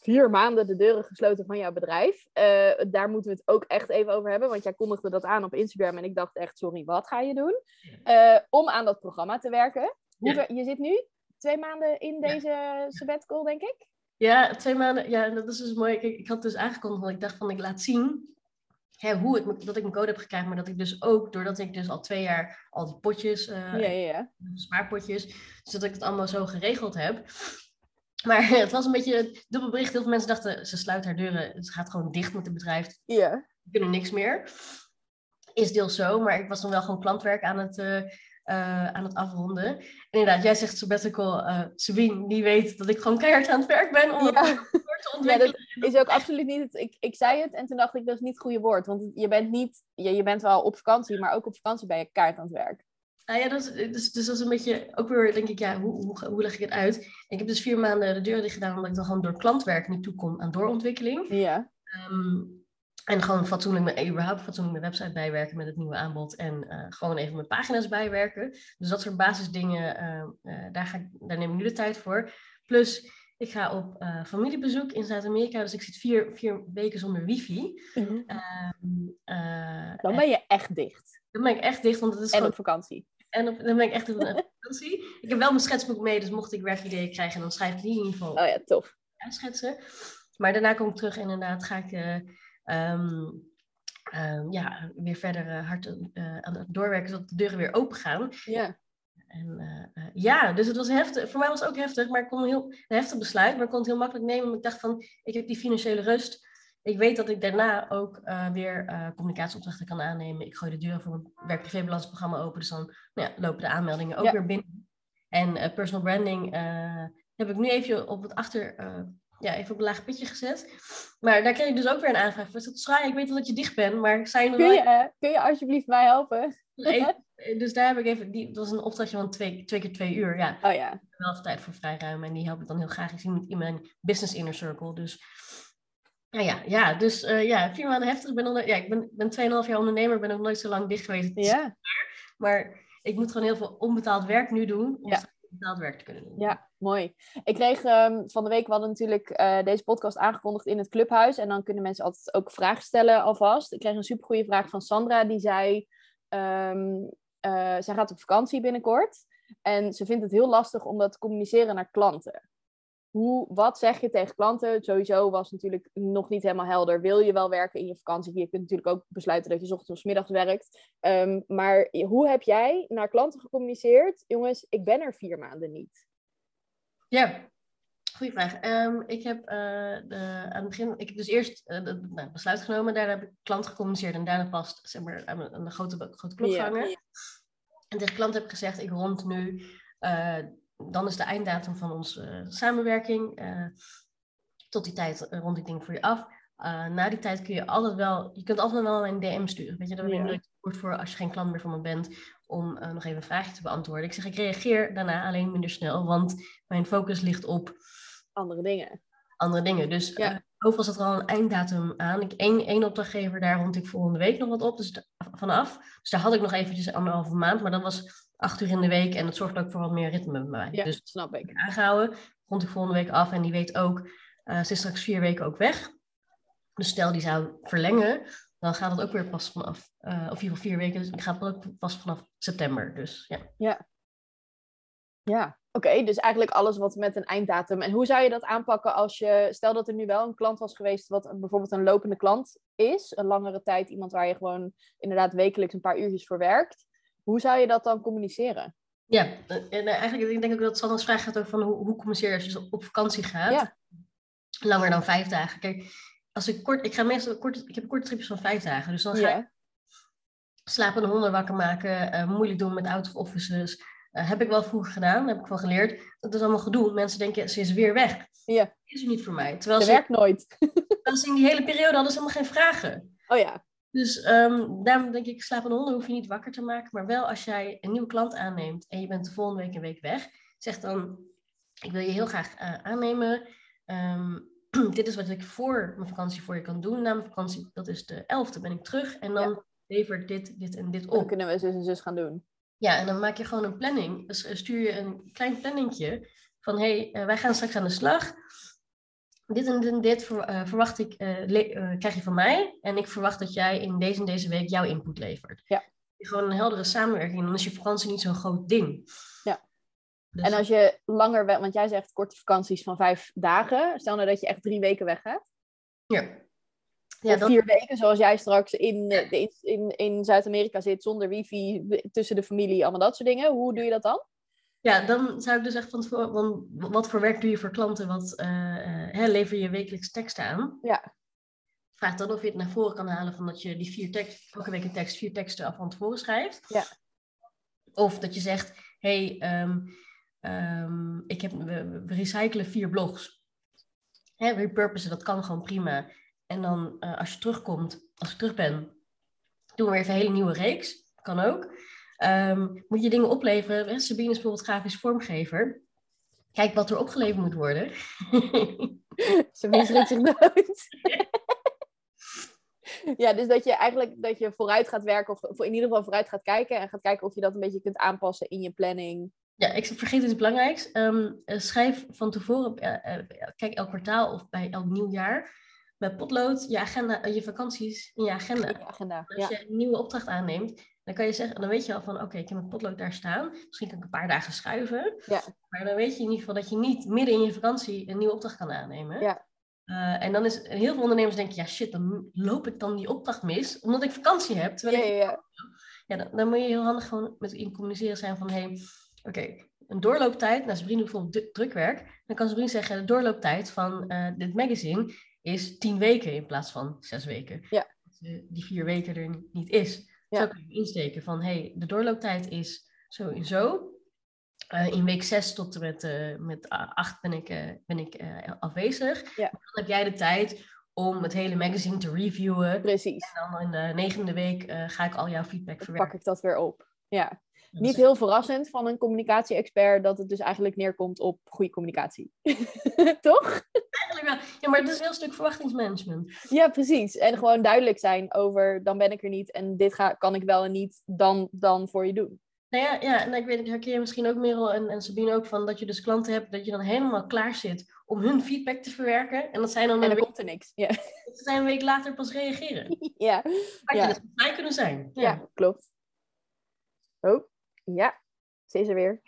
vier maanden de deuren gesloten van jouw bedrijf. Uh, daar moeten we het ook echt even over hebben, want jij kondigde dat aan op Instagram en ik dacht echt, sorry, wat ga je doen? om aan dat programma te werken. Hoe ja. Je zit nu twee maanden in deze ja. sabbatical, denk ik? Ja, twee maanden. Ja, dat is dus mooi. Ik, ik had dus aangekondigd, want ik dacht van, ik laat zien hè, hoe ik, dat ik mijn code heb gekregen, maar dat ik dus ook, doordat ik dus al twee jaar al die potjes, uh, ja, ja, ja. spaarpotjes, dus dat ik het allemaal zo geregeld heb. Maar het was een beetje dubbel bericht. Heel veel mensen dachten, ze sluit haar deuren, ze gaat gewoon dicht met het bedrijf. Ja. We kunnen niks meer. Is deels zo, maar ik was dan wel gewoon klantwerk aan het, uh, uh, aan het afronden. En inderdaad, jij zegt sabbatical, uh, Sabine, die weet dat ik gewoon keihard aan het werk ben om ja. het te ontwikkelen. Ja, dat is ook absoluut niet het, ik, ik zei het en toen dacht ik, dat is niet het goede woord. Want je bent niet, je, je bent wel op vakantie, maar ook op vakantie ben je keihard aan het werk. Ah ja, dat is, dus, dus dat is een beetje, ook weer denk ik, ja, hoe, hoe, hoe leg ik het uit? Ik heb dus vier maanden de deur dicht gedaan, omdat ik dan gewoon door klantwerk niet toe kon aan doorontwikkeling. Ja. Um, en gewoon fatsoenlijk, met, überhaupt fatsoenlijk mijn website bijwerken met het nieuwe aanbod. En uh, gewoon even mijn pagina's bijwerken. Dus dat soort basisdingen, uh, uh, daar, ga ik, daar neem ik nu de tijd voor. Plus, ik ga op familiebezoek in Zuid-Amerika. Dus ik zit vier, vier weken zonder wifi. Mm -hmm. dan ben je echt dicht. Dan ben ik echt dicht, want het is En gewoon... op vakantie. En op, dan ben ik echt op vakantie. ik heb wel mijn schetsboek mee, dus mocht ik werkideeën krijgen, dan schrijf ik die in ieder geval Oh ja, tof. uitschetsen. Maar daarna kom ik terug en inderdaad ga ik um, um, ja, weer verder uh, hard uh, aan het doorwerken, zodat de deuren weer open gaan. Ja. En ja, dus het was heftig. Voor mij was het ook heftig, maar ik kon een heel een heftig besluit, maar ik kon het heel makkelijk nemen. Want ik dacht van, ik heb die financiële rust. Ik weet dat ik daarna ook weer communicatieopdrachten kan aannemen. Ik gooi de deuren voor mijn werk-privébalansprogramma open, dus dan nou ja, lopen de aanmeldingen ook ja. weer binnen. En personal branding heb ik nu even op het achter ja, even op een laag pitje gezet. Maar daar kreeg ik dus ook weer een aanvraag voor. Schraai, ik weet wel dat je dicht bent, maar zijn er kun je, uh, kun je alsjeblieft mij helpen? dus daar heb ik even, die, dat was een opdrachtje van twee, twee keer twee uur. Ja. Oh ja. Wel tijd voor vrijruimen en die help ik dan heel graag. Ik zie in mijn business inner circle. Dus ja, ja, ja dus uh, ja, vier maanden heftig. Ik ben, onder, ja, ik ben, ben 2,5 jaar ondernemer, ben ook nooit zo lang dicht geweest. Ja. Maar ik moet gewoon heel veel onbetaald werk nu doen. Om ja betaald werk te kunnen doen. Ja, mooi. Ik kreeg um, van de week, we hadden natuurlijk uh, deze podcast aangekondigd in het clubhuis. En dan kunnen mensen altijd ook vragen stellen alvast. Ik kreeg een supergoeie vraag van Sandra, die zei... Um, uh, zij gaat op vakantie binnenkort. En ze vindt het heel lastig om dat te communiceren naar klanten. Hoe, wat zeg je tegen klanten? Sowieso was natuurlijk nog niet helemaal helder. Wil je wel werken in je vakantie? Je kunt natuurlijk ook besluiten dat je ochtends of middags werkt. Um, maar hoe heb jij naar klanten gecommuniceerd? Jongens, ik ben er vier maanden niet. Ja, goede vraag. Um, ik heb uh, de, aan het begin, ik heb dus eerst uh, de, nou, besluit genomen. Daarna heb ik klant gecommuniceerd en daarna pas zeg maar, aan, aan de grote, grote klok. Ja. En tegen klant heb ik gezegd, ik rond nu... Uh, dan is de einddatum van onze uh, samenwerking. Uh, tot die tijd uh, rond ik ding voor je af. na die tijd kun je altijd wel, je kunt altijd wel een DM sturen. Weet je, daar ben je nooit voor als je geen klant meer van me bent, om nog even een vraagje te beantwoorden. Ik zeg, ik reageer daarna alleen minder snel, want mijn focus ligt op andere dingen. Andere dingen. Dus ja. overal zat er al een einddatum aan. Ik één, één opdrachtgever, daar rond ik volgende week nog wat op, dus vanaf. Dus daar had ik nog eventjes anderhalve maand, maar dat was acht uur in de week en dat zorgt ook voor wat meer ritme bij mij. Ja, dus snap ik. aangehouden, rond ik volgende week af en die weet ook, uh, ze is straks vier weken ook weg. Dus stel die zou verlengen, dan gaat het ook weer pas vanaf, uh, of in ieder geval vier weken, dus gaat het ook pas vanaf september. Dus ja. Ja, ja. oké. dus eigenlijk alles wat met een einddatum. En hoe zou je dat aanpakken als je, stel dat er nu wel een klant was geweest, wat een, bijvoorbeeld een lopende klant is, een langere tijd, iemand waar je gewoon inderdaad wekelijks een paar uurtjes voor werkt. Hoe zou je dat dan communiceren? Ja, en eigenlijk ik denk ik dat Sandra's vraag gaat over van hoe, hoe communiceer je als je op vakantie gaat. Ja. Langer dan vijf dagen. Kijk, als ik kort, ik ga meestal kort, ik heb korte tripjes van vijf dagen. Dus dan ga ik slapende honden wakker maken, uh, moeilijk doen met out of offices. Uh, heb ik wel vroeger gedaan, heb ik wel geleerd. Dat is allemaal gedoe. Mensen denken, ze is weer weg. Ja. Is niet voor mij. Terwijl ze, ze werkt nooit. Terwijl ze in die hele periode hadden ze helemaal geen vragen. Oh ja. Dus um, daarom denk ik, slapende honden hoef je niet wakker te maken. Maar wel als jij een nieuwe klant aanneemt en je bent de volgende week een week weg. Zeg dan, ik wil je heel graag uh, aannemen. Um, dit is wat ik voor mijn vakantie voor je kan doen. Na mijn vakantie, dat is de 11e, ben ik terug. En dan ja. lever dit, dit en dit op. Dan kunnen we zus en zus gaan doen. Ja, en dan maak je gewoon een planning. Dus stuur je een klein planningje van hé, hey, uh, wij gaan straks aan de slag. Dit en dit, en dit ver, uh, verwacht ik, uh, le- krijg je van mij. En ik verwacht dat jij in deze en deze week jouw input levert. Ja. Gewoon een heldere samenwerking. Dan is je vakantie niet zo'n groot ding. Ja. Dus... En als je langer weg, want jij zegt korte vakanties van vijf dagen. Stel nou dat je echt drie weken weg gaat. Ja. ja dat... vier weken, zoals jij straks in, in, in, in Zuid-Amerika zit, zonder wifi, tussen de familie, allemaal dat soort dingen. Hoe doe je dat dan? Ja, dan zou ik dus echt van tevoren, want wat voor werk doe je voor klanten? Wat uh, uh, hè, lever je wekelijks teksten aan? Ja. Vraag dan of je het naar voren kan halen van dat je die vier teksten, elke week een tekst, vier teksten af van tevoren schrijft. Ja. Of dat je zegt, hé, hey, um, um, ik heb, we, we, recyclen vier blogs. Hè, repurposen, dat kan gewoon prima. En dan uh, als je terugkomt, als ik terug ben, doen we weer even een hele nieuwe reeks. Kan ook. Um, moet je dingen opleveren. Sabine is bijvoorbeeld grafisch vormgever. Kijk wat er opgeleverd moet worden. Sabine schrikt zich dood. ja, dus dat je eigenlijk dat je vooruit gaat werken, of in ieder geval vooruit gaat kijken en gaat kijken of je dat een beetje kunt aanpassen in je planning. Ja, ik vergeet iets belangrijks. Um, schrijf van tevoren, uh, uh, kijk elk kwartaal of bij elk nieuw jaar, met potlood je agenda, je vakanties in je agenda. Je agenda Als ja. je een nieuwe opdracht aanneemt, dan kan je zeggen, dan weet je al van, oké, okay, ik heb mijn potlood daar staan. Misschien kan ik een paar dagen schuiven. Ja. Maar dan weet je in ieder geval dat je niet midden in je vakantie een nieuwe opdracht kan aannemen. Ja. Uh, en dan is heel veel ondernemers denken, ja shit, dan loop ik dan die opdracht mis, omdat ik vakantie heb. Terwijl ja, ja, ja dan, dan, moet je heel handig gewoon met in communiceren zijn van, hé, hey, oké, okay, een doorlooptijd, nou Sabrine doet bijvoorbeeld drukwerk, dan kan Sabrine zeggen, de doorlooptijd van uh, dit magazine is tien weken in plaats van zes weken. Ja. Dat die vier weken er niet is. Zo kun je insteken van, hey, de doorlooptijd is zo en zo. Uh, in week 6 tot en met, uh, met 8 ben ik, uh, ben ik afwezig. Ja. Dan heb jij de tijd om het hele magazine te reviewen. Precies. En dan in de negende week ga ik al jouw feedback verwerken. Pak ik dat weer op. Ja. Niet heel verrassend van een communicatie-expert dat het dus eigenlijk neerkomt op goede communicatie. Toch? Eigenlijk wel. Ja, maar het is een heel stuk verwachtingsmanagement. Ja, precies. En gewoon duidelijk zijn over dan ben ik er niet en dit ga, kan ik wel en niet dan, dan voor je doen. Nou ja, ja en ik weet, herken je misschien ook Merel en, en Sabine ook van dat je dus klanten hebt dat je dan helemaal klaar zit om hun feedback te verwerken. En dat zijn dan en dan week, komt er niks. Ja, dat zij een week later pas reageren. ja. Had ja. je dat vrij kunnen zijn. ja. ja klopt. Oh, ja, ze is er weer.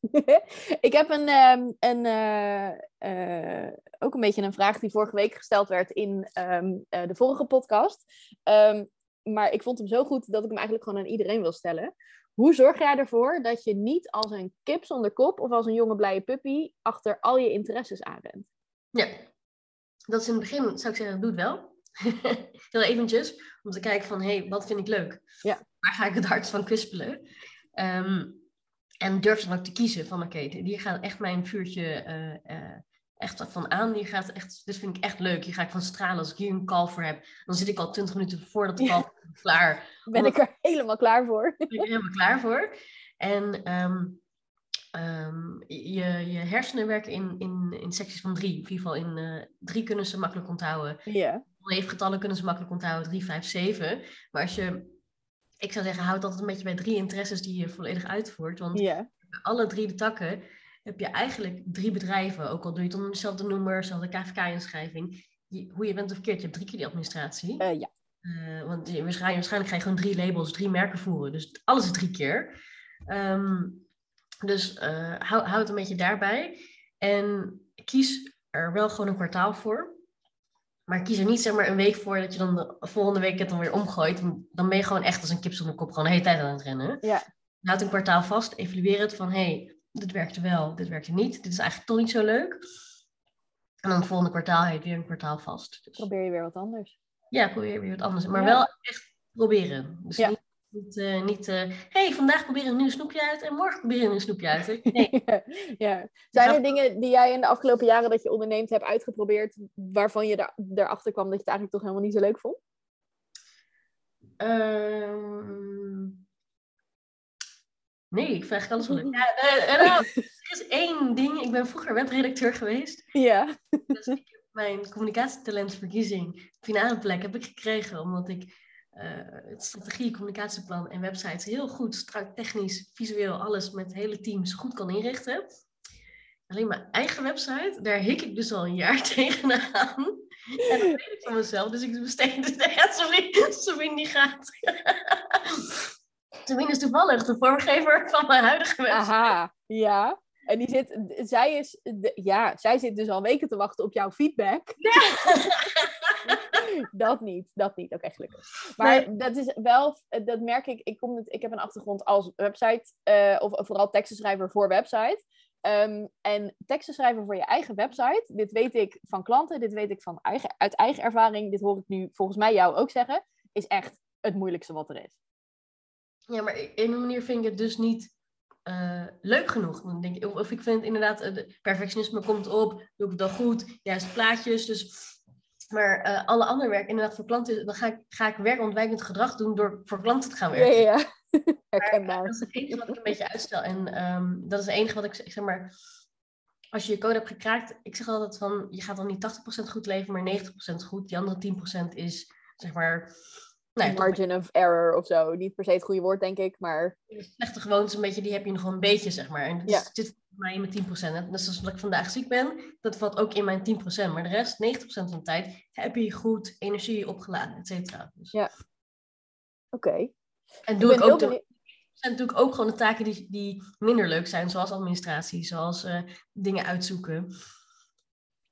ik heb een, um, een uh, uh, ook een beetje een vraag die vorige week gesteld werd in um, uh, de vorige podcast. Um, maar ik vond hem zo goed dat ik hem eigenlijk gewoon aan iedereen wil stellen. Hoe zorg jij ervoor dat je niet als een kip zonder kop of als een jonge blije puppy achter al je interesses aanrent? Ja, dat is in het begin, zou ik zeggen, doe het wel. Heel eventjes, om te kijken van, hé, hey, wat vind ik leuk? Ja. Waar ga ik het hardst van kwispelen? Um, en durf dan ook te kiezen van, oké, okay, hier gaat echt mijn vuurtje uh, uh, echt van aan. Hier gaat echt, dit vind ik echt leuk. Hier ga ik van stralen. Als ik hier een call voor heb, dan zit ik al 20 minuten voordat de call ja. klaar. Ben ik er helemaal klaar voor. Ben ik er helemaal klaar voor. En um, um, je, je hersenen werken in, in, in secties van drie. In ieder geval in uh, drie kunnen ze makkelijk onthouden. Ja. Leefgetallen kunnen ze makkelijk onthouden. 3, 5, 7. Maar als je ik zou zeggen, houd altijd een beetje bij drie interesses die je volledig uitvoert. Want alle drie de takken heb je eigenlijk drie bedrijven. Ook al doe je het onder dezelfde noemer, dezelfde KVK-inschrijving. Hoe je bent of verkeerd, je hebt drie keer die administratie. Eh, ja. Eh, want je, waarschijnlijk, waarschijnlijk ga je gewoon drie labels, drie merken voeren. Dus alles drie keer. Ehm, dus hou, hou het een beetje daarbij. En kies er wel gewoon een kwartaal voor. Maar kies er niet zeg maar een week voor dat je dan de volgende week het dan weer omgooit. Dan ben je gewoon echt als een kip zonder kop gewoon de hele tijd aan het rennen. Ja. Houd een kwartaal vast, evalueer het van hey, dit werkte wel, dit werkte niet. Dit is eigenlijk toch niet zo leuk. En dan het volgende kwartaal heet weer een kwartaal vast. Dus, Probeer je weer wat anders. ja, probeer weer wat anders. Maar Ja. wel echt proberen. Dus Ja. niet, niet, eh, niet eh, hey, vandaag proberen een nieuw snoepje uit en morgen proberen een nieuw snoepje uit. Nee, ja. Zijn er dingen die jij in de afgelopen jaren dat je onderneemt hebt uitgeprobeerd, waarvan je daar, erachter kwam dat je het eigenlijk toch helemaal niet zo leuk vond? Ehm, nee, ik eigenlijk alles wel leuk. Ja, eh, eh, nou, er is één ding. Ik ben vroeger webredacteur geweest. Ja. Dus ik heb mijn communicatietalentsverkiezing, finale plek, heb ik gekregen omdat ik eh, het strategie, communicatieplan en websites heel goed, strak, technisch, visueel, alles met hele teams goed kan inrichten. Alleen mijn eigen website, daar hik ik dus al een jaar tegenaan. En dat weet ik van mezelf, dus ik besteed dus ja, sorry, Sabine die gaat. Is toevallig de vormgever van mijn huidige website. Aha, ja. En die zit, zij is, de- ja, zij zit dus al weken te wachten op jouw feedback. dat niet, dat niet, echt gelukkig. Maar dat is wel, dat merk ik, ik, kom, ik heb een achtergrond als website, eh, of vooral tekstenschrijver voor website. Ehm, en teksten schrijven voor je eigen website, dit weet ik van klanten, dit weet ik van eigen, uit eigen ervaring, dit hoor ik nu volgens mij jou ook zeggen, is echt het moeilijkste wat er is. Ja, maar op een manier vind ik het dus niet eh, leuk genoeg. Dan denk ik, of, ik vind inderdaad, eh, perfectionisme komt op, doe ik het dan goed, juist plaatjes. Dus, maar eh, alle andere werk, inderdaad voor klanten, dan ga ik, ga ik werkontwijkend gedrag doen door voor klanten te gaan werken. ja, ja. Herkenbaar. Dat is het enige wat ik een beetje uitstel. En ehm, dat is het enige wat ik zeg, zeg maar, als je je code hebt gekraakt, ik zeg altijd van, je gaat dan niet 80% goed leveren, maar 90% goed. Die andere 10% is, zeg maar, nou toch margin of error of zo. Niet per se het goede woord, denk ik, maar slechte gewoontes, een beetje, die heb je nog wel een beetje, zeg maar. En dat Ja. is- zit voor mij in mijn 10%. Net zoals dat ik vandaag ziek ben, dat valt ook in mijn 10%. Maar de rest, 90% van de tijd, heb je goed energie opgeladen, et cetera. Dus, Ja. oké. En doe ik, ook de, zijn natuurlijk ook gewoon de taken die, die minder leuk zijn, zoals administratie, zoals eh, dingen uitzoeken,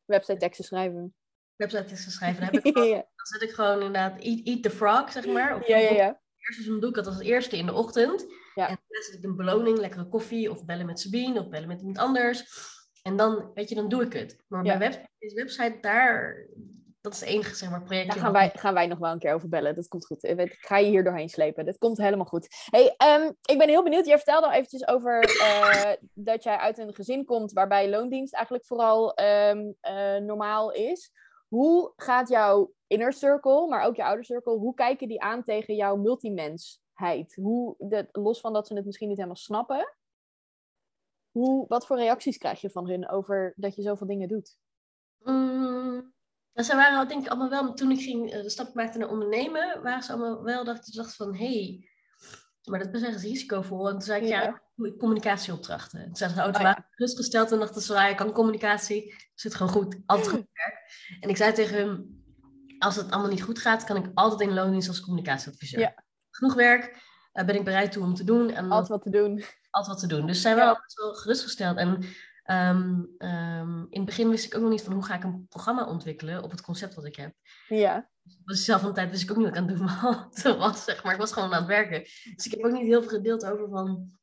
website teksten schrijven. Websites schrijven. Dan, heb ik gewoon, dan zet ik gewoon inderdaad eat, eat the frog, zeg maar. Ja, ja, ja. seizoen doe ik dat als eerste in de ochtend. Ja. En dan zet ik een beloning, lekkere koffie, of bellen met Sabine, of bellen met iemand anders. En dan, weet je, dan doe ik het. Maar Ja. web, deze website, daar, dat is het enige, zeg maar, projectje. Daar gaan wij, gaan wij nog wel een keer over bellen. Dat komt goed. Ik ga je hier doorheen slepen. Dat komt helemaal goed. Hey, ehm, ik ben heel benieuwd. Jij vertelde al eventjes over eh, dat jij uit een gezin komt waarbij loondienst eigenlijk vooral ehm, eh, normaal is. Hoe gaat jouw inner circle, maar ook je ouder circle, hoe kijken die aan tegen jouw multimensheid? Hoe, los van dat ze het misschien niet helemaal snappen. Hoe, wat voor reacties krijg je van hun over dat je zoveel dingen doet? Mm, nou, ze waren denk ik allemaal wel, toen ik ging, eh, de stap maakte naar ondernemen, waren ze allemaal wel dat ik dacht van, hé, hey, maar dat is ergens risicovol. En toen zei ik, ja, Ja. Communicatieopdrachten. Toen zijn ze Oh, automatisch gerustgesteld en dachten ze, ja, je kan communicatie, zit gewoon goed, altijd goed werk. En ik zei tegen hem, als het allemaal niet goed gaat, kan ik altijd in loondienst als communicatieadviseur. Ja. Genoeg werk, eh, ben ik bereid toe om te doen. En Altijd wat te doen. altijd wat te doen. Dus ze zijn Ja. wel gerustgesteld. En ehm, ehm, in het begin wist ik ook nog niet van hoe ga ik een programma ontwikkelen op het concept wat ik heb. Ja. Dus zelf van de tijd wist ik ook niet wat ik aan het doen was, zeg maar. Ik was gewoon aan het werken. Dus ik heb ook niet heel veel gedeeld over van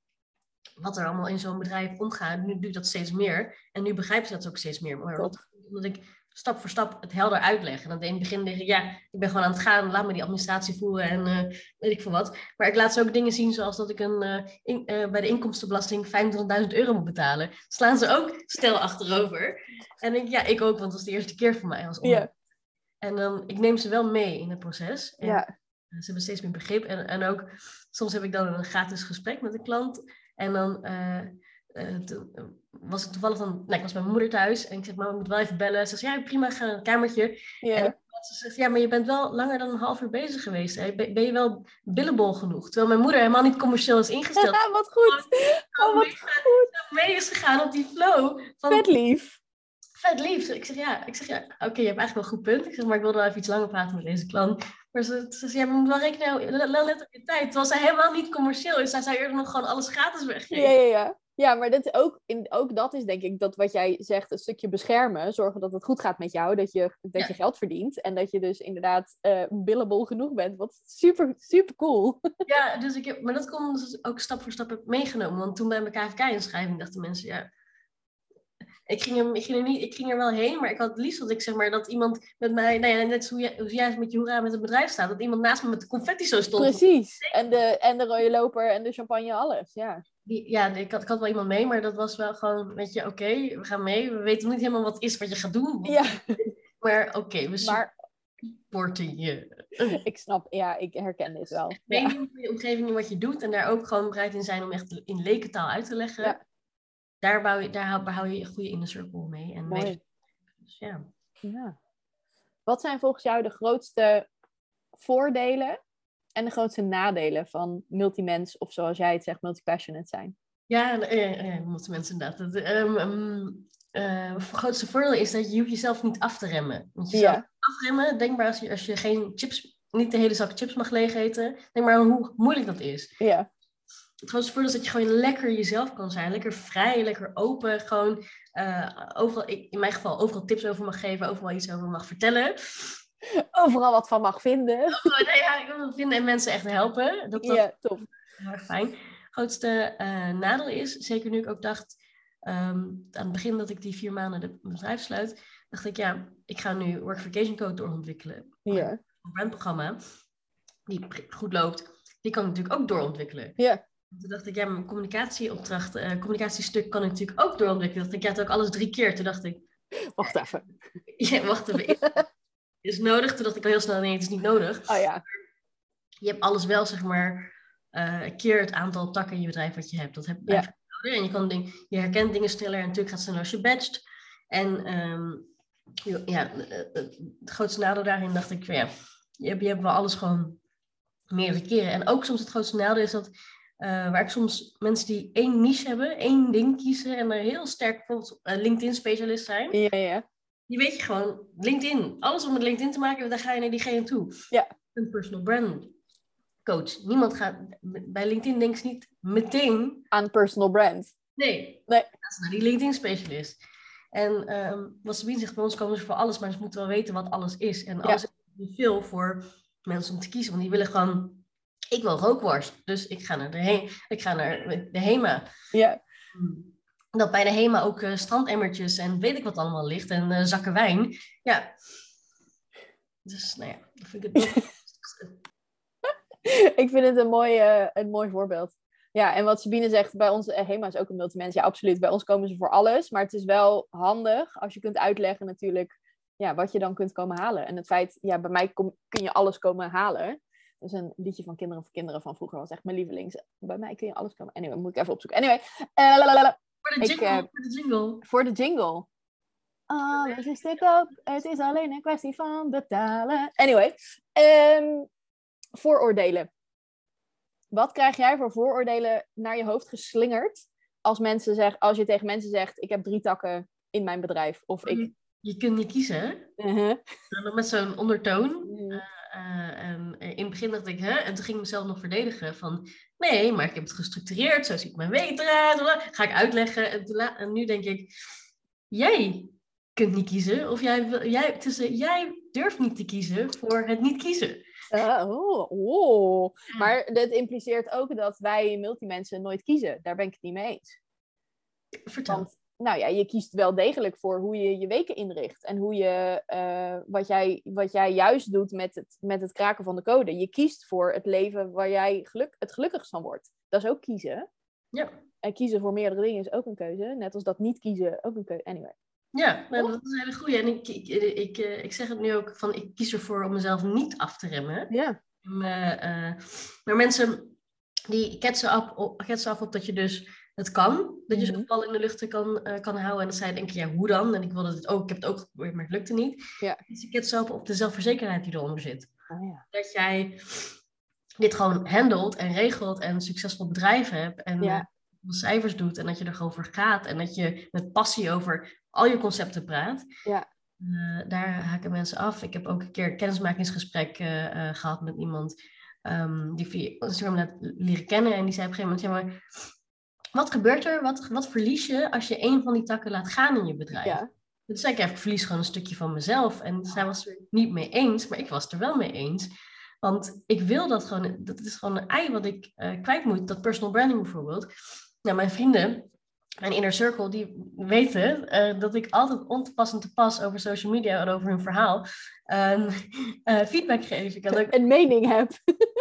wat er allemaal in zo'n bedrijf omgaat. Nu doe ik dat steeds meer. En nu begrijpen ze dat ook steeds meer. Maar omdat ik stap voor stap het helder uitleg. En dan in het begin denk ik, ja, ik ben gewoon aan het gaan. Laat me die administratie voeren en eh, weet ik veel wat. Maar ik laat ze ook dingen zien zoals dat ik een, eh, in- eh, bij de inkomstenbelasting 25.000 euro moet betalen. Slaan ze ook stel achterover. En ik, ja, ik ook, want dat was de eerste keer voor mij als ondernemer. En dan, ik neem ze wel mee in het proces. En Ja. Ze hebben steeds meer begrip. En, en ook, soms heb ik dan een gratis gesprek met een klant. En dan eh, eh, toen, eh, was ik toevallig dan... Nou, ik was bij mijn moeder thuis. En ik zeg, mama, ik moet wel even bellen. Ze zei, ja, prima, ga naar het kamertje. En Ze zegt, ja, maar je bent wel langer dan een half uur bezig geweest. Hè? Ben, ben je wel billenbol genoeg? Terwijl mijn moeder helemaal niet commercieel is ingesteld. Ja, wat goed. Oh, wat goed. mee is gegaan op die flow. Van, Vet lief. vet lief. Ik zeg, ja, ik zeg, ja oké, je hebt eigenlijk wel een goed punt. Ik zeg, maar ik wilde wel even iets langer praten met deze klant. Maar ze, ze zegt, ja, moet wel rekenen, let op je tijd. Terwijl zij helemaal niet commercieel is. Zij zou eerder nog gewoon alles gratis weggeven. Ja, ja, ja. Ja, maar dit ook, in, ook dat is denk ik dat wat jij zegt, een stukje beschermen. Zorgen dat het goed gaat met jou, dat je, dat Ja. je geld verdient. En dat je dus inderdaad eh billable genoeg bent. Wat super, super cool. Ja, dus ik heb, maar dat komt dus ook stap voor stap heb meegenomen. Want toen bij mijn KVK-inschrijving dachten mensen, ja, ik ging, er, ik, ging er niet, ik ging er wel heen, maar ik had het liefst dat ik zeg maar dat iemand met mij, nou ja, net zoals jij, hoe jij met je hoera met het bedrijf staat, dat iemand naast me met de confetti zo stond. Precies. En de, en de rode loper en de champagne, alles. Ja. Die, ja, ik had, ik had wel iemand mee, maar dat was wel gewoon, weet je, oké, we gaan mee. We weten niet helemaal wat is wat je gaat doen. ja, Maar oké, we maar supporten je. ik snap, ja, ik herken dit wel. Ja. Meedoen van je omgeving in wat je doet en daar ook gewoon bereid in zijn om echt in lekentaal uit te leggen. Ja. Daar, bouw je, daar hou, behoud je een goede inner circle mee. En dus ja. Ja. Wat zijn volgens jou de grootste voordelen en de grootste nadelen van multimens, of zoals jij het zegt, multipassionate zijn? Ja, eh, eh, moeten mensen inderdaad. Het ehm, ehm, eh, het grootste voordeel is dat je hoeft jezelf niet af te remmen. Want jezelf Ja. afremmen, denk maar als je, als je geen chips, niet de hele zak chips mag leeg eten, denk maar hoe moeilijk dat is. Ja, Het grootste voordeel is dat je gewoon lekker jezelf kan zijn. Lekker vrij, lekker open. Gewoon eh, overal, ik- in mijn geval overal tips over mag geven, overal iets over mag vertellen. overal wat van mag vinden. Oh, nee, ja, ik wil het vinden en mensen echt helpen. Dat, dat Ja, top. heel erg fijn. grootste eh, nadeel is, zeker nu ik ook dacht, ehm, aan het begin dat ik die vier maanden de bedrijf sluit, dacht ik, ja, ik ga nu Workification Code doorontwikkelen. Ja. Een brandprogramma, die goed loopt, die kan ik natuurlijk ook doorontwikkelen. Ja. Toen dacht ik, ja, mijn communicatieopdracht, eh communicatiestuk kan ik natuurlijk ook doorontwikkelen. Dacht ik, ja, het ook alles drie keer. Toen dacht ik, Wacht even. ja, wacht even, is, nodig? Toen dacht ik al heel snel, nee, het is niet nodig. Oh ja. je hebt alles wel, zeg maar, eh, keer het aantal takken in je bedrijf wat je hebt. Dat heb Ja. blijft houden. En je, kan ding, je herkent dingen sneller en natuurlijk gaat het sneller als je badgt. En ehm, je- ja, eh, het grootste nadeel daarin dacht ik, ja, je hebt, je hebt wel alles gewoon meerdere keren. En ook soms het grootste nadeel is dat, eh, waar ik soms mensen die één niche hebben, één ding kiezen en er heel sterk bijvoorbeeld eh, LinkedIn-specialist zijn, Ja, ja. die weet je gewoon, LinkedIn, alles om met LinkedIn te maken, daar ga je naar diegene toe. Ja. Een personal brand coach. Niemand gaat, bij LinkedIn denkt ze niet meteen, Aan personal brand. nee, Nee. dat is naar die LinkedIn specialist. En ehm, wat Sabine zegt, bij ons komen ze voor alles, maar ze moeten wel weten wat alles is. En alles is niet veel voor mensen om te kiezen, want die willen gewoon, ik wil rookworst, dus ik ga naar de, he ik ga naar de HEMA. Ja. Dat bij de HEMA ook eh, strandemmertjes en weet ik wat allemaal ligt en eh, zakken wijn. Ja. Dus nou ja, dat vind ik het nog. ik vind het een mooi, eh, een mooi voorbeeld. Ja, en wat Sabine zegt, bij ons, Hema is ook een multimens. Ja, absoluut. Bij ons komen ze voor alles. Maar het is wel handig als je kunt uitleggen natuurlijk ja, wat je dan kunt komen halen. En het feit, ja, bij mij kom, kun je alles komen halen. Dat is een liedje van Kinderen voor Kinderen van vroeger. was echt mijn lievelings. Bij mij kun je alles komen. Anyway, moet ik even opzoeken. Anyway, eh. Voor de Ik, jingle, eh, voor de jingle. voor de jingle. Alles is te koop. Het is alleen een kwestie van betalen. Anyway, ehm, vooroordelen. Wat krijg jij voor vooroordelen naar je hoofd geslingerd als, mensen zeg, als je tegen mensen zegt: Ik heb drie takken in mijn bedrijf? Of ik. Je kunt niet kiezen, hè? Dan met zo'n ondertoon. Mm. Eh, en in het begin dacht ik, hè? En toen ging ik mezelf nog verdedigen van... Nee, maar ik heb het gestructureerd. Zo ziet mijn week eruit. Ga ik uitleggen. En, toen la- en nu denk ik... Jij kunt niet kiezen. Of jij, wil- jij, is, eh, jij durft niet te kiezen voor het niet kiezen. Oh, oh. Maar dat impliceert ook dat wij multimensen nooit kiezen. Daar ben ik het niet mee eens. Vertel. Want nou ja, je kiest wel degelijk voor hoe je je weken inricht. En hoe je, eh, wat, jij, wat jij juist doet met het, met het kraken van de code. Je kiest voor het leven waar jij geluk, het gelukkigst van wordt. Dat is ook kiezen. Ja. En kiezen voor meerdere dingen is ook een keuze. Net als dat niet kiezen ook een keuze. Anyway. Ja, nou, dat is een hele goeie. En ik, ik, ik, eh, ik zeg het nu ook van, ik kies ervoor om mezelf niet af te remmen. Ja. Maar, eh, maar mensen die ketsen af, ketsen af op dat je dus het kan. Dat je zo'n Mhm. bal in de lucht kan, eh, kan houden. En dat zij denken, ja, hoe dan? En ik wilde het ook, ik heb het ook geprobeerd, maar het lukte niet. Ja. Dus ik het zelf op de zelfverzekerdheid die eronder zit. Oh, ja. Dat jij dit gewoon handelt en regelt en een succesvol bedrijf hebt. En Ja. eh, cijfers doet. En dat je er gewoon voor gaat. En dat je met passie over al je concepten praat. Ja. Eh, daar haken mensen af. Ik heb ook een keer een kennismakingsgesprek eh, eh, gehad met iemand ehm, die via Instagram net leren kennen. En die zei op een gegeven moment, ja, maar wat gebeurt er? Wat, wat verlies je als je een van die takken laat gaan in je bedrijf? Ja. Toen zei ik, ja, ik verlies gewoon een stukje van mezelf. En zij was er niet mee eens, maar ik was het er wel mee eens. Want ik wil dat gewoon, dat is gewoon een ei wat ik eh, kwijt moet. Dat personal branding bijvoorbeeld. Nou, mijn vrienden, mijn inner circle, die weten eh, dat ik altijd ontoepassend te pas over social media en over hun verhaal eh, feedback geef. Ik ook Een mening heb.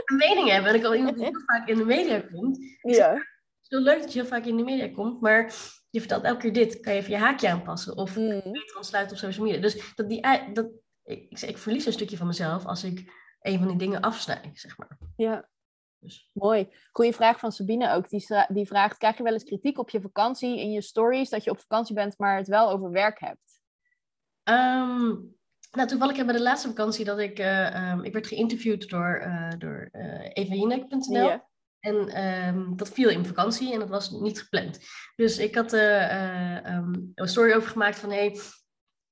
een mening hebben. En ik al iemand die heel vaak in de media komt. Ja. Is heel leuk dat je heel vaak in de media komt, maar je vertelt elke keer dit. Kan je even je haakje aanpassen? Of Mm. beter ontsluiten op social media. Dus dat die, dat, ik, ik, verlies een stukje van mezelf als ik een van die dingen afsnijd, zeg maar. Ja. Dus, Mooi. Goeie vraag van Sabine ook. Die, die vraagt, krijg je wel eens kritiek op je vakantie in je stories dat je op vakantie bent, maar het wel over werk hebt? Ehm, nou, toevallig heb ik bij de laatste vakantie dat ik, eh, ehm, ik werd geïnterviewd door, eh door. Ja. En ehm, dat viel in vakantie en dat was niet gepland. Dus ik had eh, eh, ehm, een story over gemaakt van hey,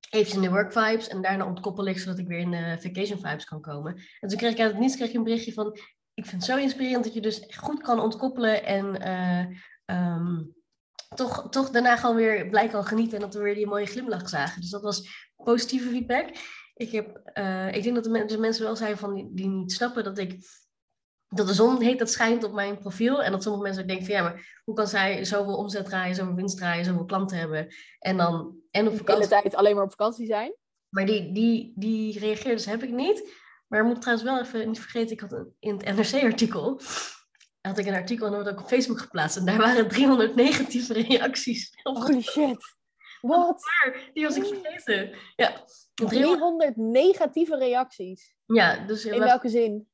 even in de work vibes en daarna ontkoppel ik zodat ik weer in de vacation vibes kan komen. En toen kreeg ik uit het niets kreeg ik een berichtje van ik vind het zo inspirerend dat je dus goed kan ontkoppelen en eh, ehm, toch, toch daarna gewoon weer blij kan genieten en dat we weer die mooie glimlach zagen. Dus dat was positieve feedback. Ik, heb, ik denk dat de, men- de mensen wel zijn van die niet snappen dat ik dat de zon heet dat schijnt op mijn profiel. En dat sommige mensen ook denken van ja, maar hoe kan zij zoveel omzet draaien, zoveel winst draaien, zoveel klanten hebben en dan en op De hele vakantie. tijd alleen maar op vakantie zijn? Maar die, die, die reageerde, dus heb ik niet. Maar ik moet trouwens wel even niet vergeten, ik had een, in het NRC-artikel, had ik een artikel en dat werd ook op Facebook geplaatst. En daar waren 300 negatieve reacties. Holy shit. Wat? Die was ik vergeten. Ja, 300, 300 negatieve reacties. ja dus In welke zin?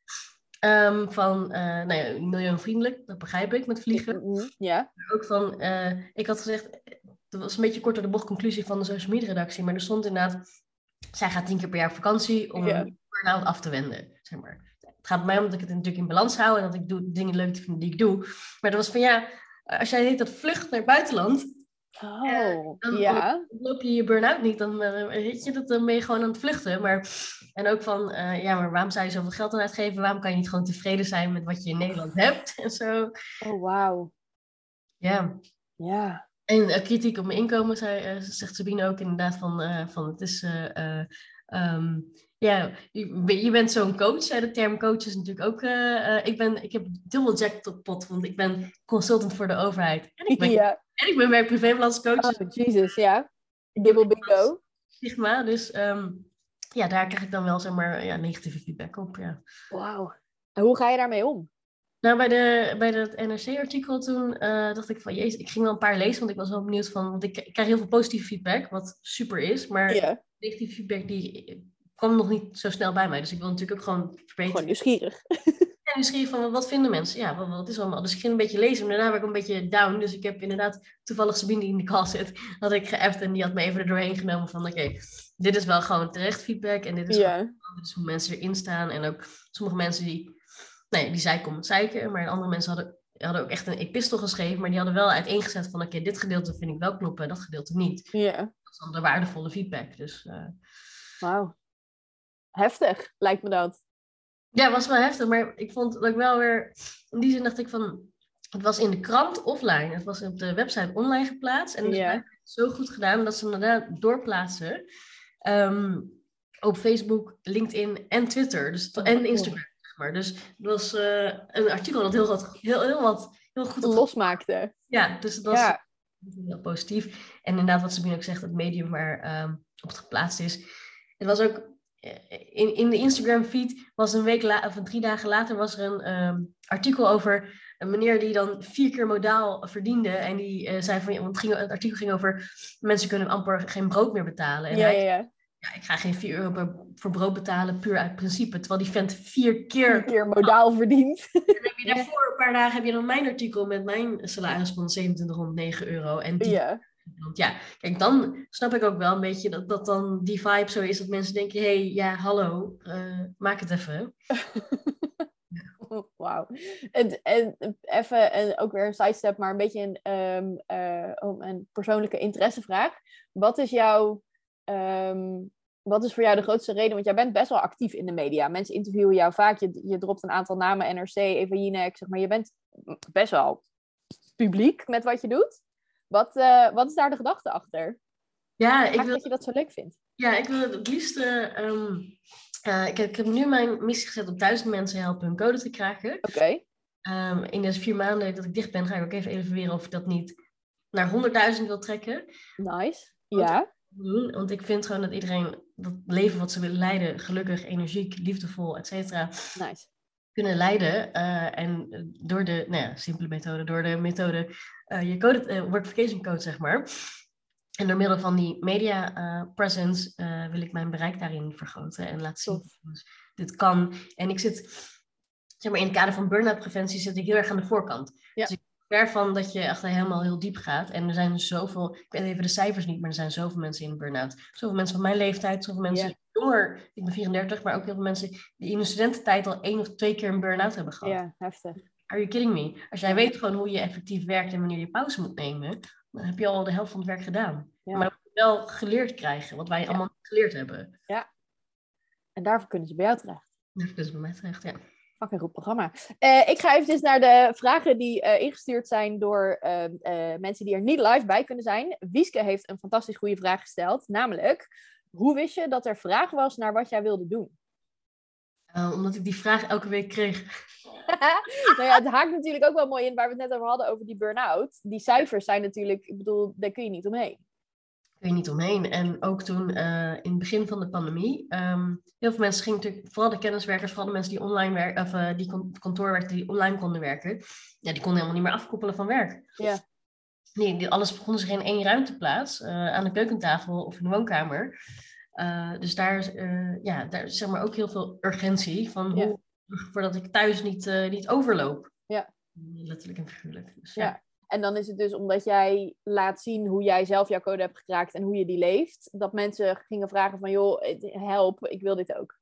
Ehm, van eh nou ja, milieuvriendelijk, dat begrijp ik met vliegen. Mhm, Ja. Maar ook van, eh, ik had gezegd, dat was een beetje kort door de bocht conclusie van de social media redactie, maar er stond inderdaad, zij gaat tien keer per jaar op vakantie om Ja. een burn-out af te wenden, zeg maar. Het gaat mij om dat ik het natuurlijk in balans hou en dat ik doe, dingen leuk vind die ik doe. Maar dat was van, ja, als jij heet dat vlucht naar het buitenland, Oh, dan ja. loop je je burn-out niet, dan eh, weet je dat, dan ben je gewoon aan het vluchten. Maar, en ook van, eh, ja, maar waarom zou je zoveel geld aan uitgeven? Waarom kan je niet gewoon tevreden zijn met wat je in Nederland hebt? En zo, Oh, wauw. ja. Ja. En eh, kritiek op mijn inkomen, zei, zegt Sabine ook inderdaad van, van het is, eh, eh, ehm, ja, je, ben- je bent zo'n coach. De term coach is natuurlijk ook, ik, ben, ik heb dubbel jackpot, want ik ben consultant voor de overheid. En ik ben, Ja. En ik ben bij privébalans coach, Oh, Jesus, ja. Dubbel bingo. Sigma. Dus ehm, ja, daar krijg ik dan wel, zeg maar, ja, negatieve feedback op, ja. Wauw. En hoe ga je daarmee om? Nou, bij, de, bij dat NRC-artikel toen eh, dacht ik van, jezus, ik ging wel een paar lezen, want ik was wel benieuwd van, want ik, ik krijg heel veel positieve feedback, wat super is, maar negatieve feedback die kwam nog niet zo snel bij mij. Dus ik wil natuurlijk ook gewoon verbeteren. Gewoon nieuwsgierig. En misschien van, wat vinden mensen? Ja, wat, wat is allemaal? Dus ik ging een beetje lezen, maar daarna werd ik een beetje down. Dus ik heb inderdaad toevallig Sabine die in de call zit, had ik geappt en die had me even er doorheen genomen van, oké, dit is wel gewoon terecht feedback en dit is gewoon Ja. dit is hoe mensen erin staan. En ook sommige mensen die, nee, die zeiken om het zeiken. Maar andere mensen hadden, hadden ook echt een epistel geschreven. Maar die hadden wel uiteengezet van, oké, dit gedeelte vind ik wel kloppen, dat gedeelte niet. Ja. Dat is dan de waardevolle feedback. Dus eh, Wauw. Heftig, lijkt me dat. Ja, het was wel heftig. Maar ik vond dat ik wel weer, in die zin dacht ik van, het was in de krant offline. Het was op de website online geplaatst. En het is Ja. blijkbaar zo goed gedaan dat ze hem daarna doorplaatsen. ehm, op Facebook, LinkedIn en Twitter. Dus, Oh, en. Instagram. zeg maar. Dus het was eh, een artikel dat heel, wat, heel, heel, wat, heel goed Losmaakte. Ja, dus dat was Ja. heel positief. En inderdaad, wat Sabine ook zegt, het medium waar ehm, op het geplaatst is. Het was ook in, in de Instagram feed was een week la of drie dagen later was er een ehm, artikel over een meneer die dan vier keer modaal verdiende. En die eh, zei van, ja, want het, ging, het artikel ging over mensen kunnen amper geen brood meer betalen. En Ja, hij ja, ja. ik ga geen 4 euro per, voor brood betalen, puur uit principe. Terwijl die vent vier keer Een keer modaal verdiend. heb je daarvoor een paar dagen heb je dan mijn artikel met mijn salaris van 2709 euro. En die. Want ja, kijk, dan snap ik ook wel een beetje dat, dat dan die vibe zo is dat mensen denken, hé, hey, ja, hallo, eh, maak het even. Wauw. En, en even en ook weer een sidestep, maar een beetje een, ehm, eh, om een persoonlijke interessevraag. Wat is jouw, ehm, wat is voor jou de grootste reden? Want jij bent best wel actief in de media. Mensen interviewen jou vaak. Je, je dropt een aantal namen, NRC, Eva Jinek, zeg maar. Je bent best wel publiek met wat je doet. Wat, eh, wat is daar de gedachte achter? Ja, Ik ik wil, dat je dat zo leuk vindt. ja, ik wil het liefst... eh, ehm, eh, ik, heb, ik heb nu mijn missie gezet om duizend mensen helpen hun code te kraken. Oké. Ehm, in deze vier maanden dat ik dicht ben, ga ik ook even evalueren of ik dat niet naar 100.000 wil trekken. Nice. Ja. Want ik vind gewoon dat iedereen dat leven wat ze willen leiden, gelukkig, energiek, liefdevol, et cetera, Nice. Kunnen leiden. Eh, en eh, door de, nou ja, simpele methode, door de methode, eh, je code, eh, workification code, zeg maar. En door middel van die media presence wil ik mijn bereik daarin vergroten en laten zien jongens, dit kan. En ik zit, zeg maar, in het kader van burn-out preventie zit ik heel erg aan de voorkant. Ja. Dus ik ben ver van dat je echt helemaal heel diep gaat. En er zijn zoveel, ik weet even de cijfers niet, maar er zijn zoveel mensen in burn-out. Zoveel mensen van mijn leeftijd, zoveel mensen. Jonger, ik ben 34, maar ook heel veel mensen die in hun studententijd al één of twee keer een burn-out hebben gehad. Ja, heftig. Are you kidding me? Als jij weet gewoon hoe je effectief werkt en wanneer je pauze moet nemen, dan heb je al de helft van het werk gedaan. Ja. Maar dat moet je wel geleerd krijgen, wat wij allemaal geleerd hebben. En daarvoor kunnen ze bij jou terecht. Dat is bij mij terecht, ja. Fucking goed programma. Eh, ik ga eventjes naar de vragen die eh, ingestuurd zijn door eh, eh, mensen die er niet live bij kunnen zijn. Wieske heeft een fantastisch goede vraag gesteld. Namelijk, hoe wist je dat er vraag was naar wat jij wilde doen? Uh, omdat ik die vraag elke week kreeg. nou ja, het haakt natuurlijk ook wel mooi in waar we het net over hadden, over die burn-out. Die cijfers zijn natuurlijk, ik bedoel, daar kun je niet omheen. Kun je niet omheen. En ook toen, uh, in het begin van de pandemie, um, heel veel mensen gingen natuurlijk, vooral de kenniswerkers, vooral de mensen die online werken, of uh, die kantoor werkten, die online konden werken, ja, die konden helemaal niet meer afkoppelen van werk. Ja. Nee, alles begonnen zich in één ruimteplaats, uh, aan de keukentafel of in de woonkamer. Uh, dus daar, uh, ja, daar is zeg maar ook heel veel urgentie van hoe, voordat ik thuis niet, niet overloop. Ja. Letterlijk en figuurlijk. Dus, ja. ja. En dan is het dus omdat jij laat zien hoe jij zelf jouw code hebt gekraakt en hoe je die leeft, dat mensen gingen vragen van joh, help, ik wil dit ook.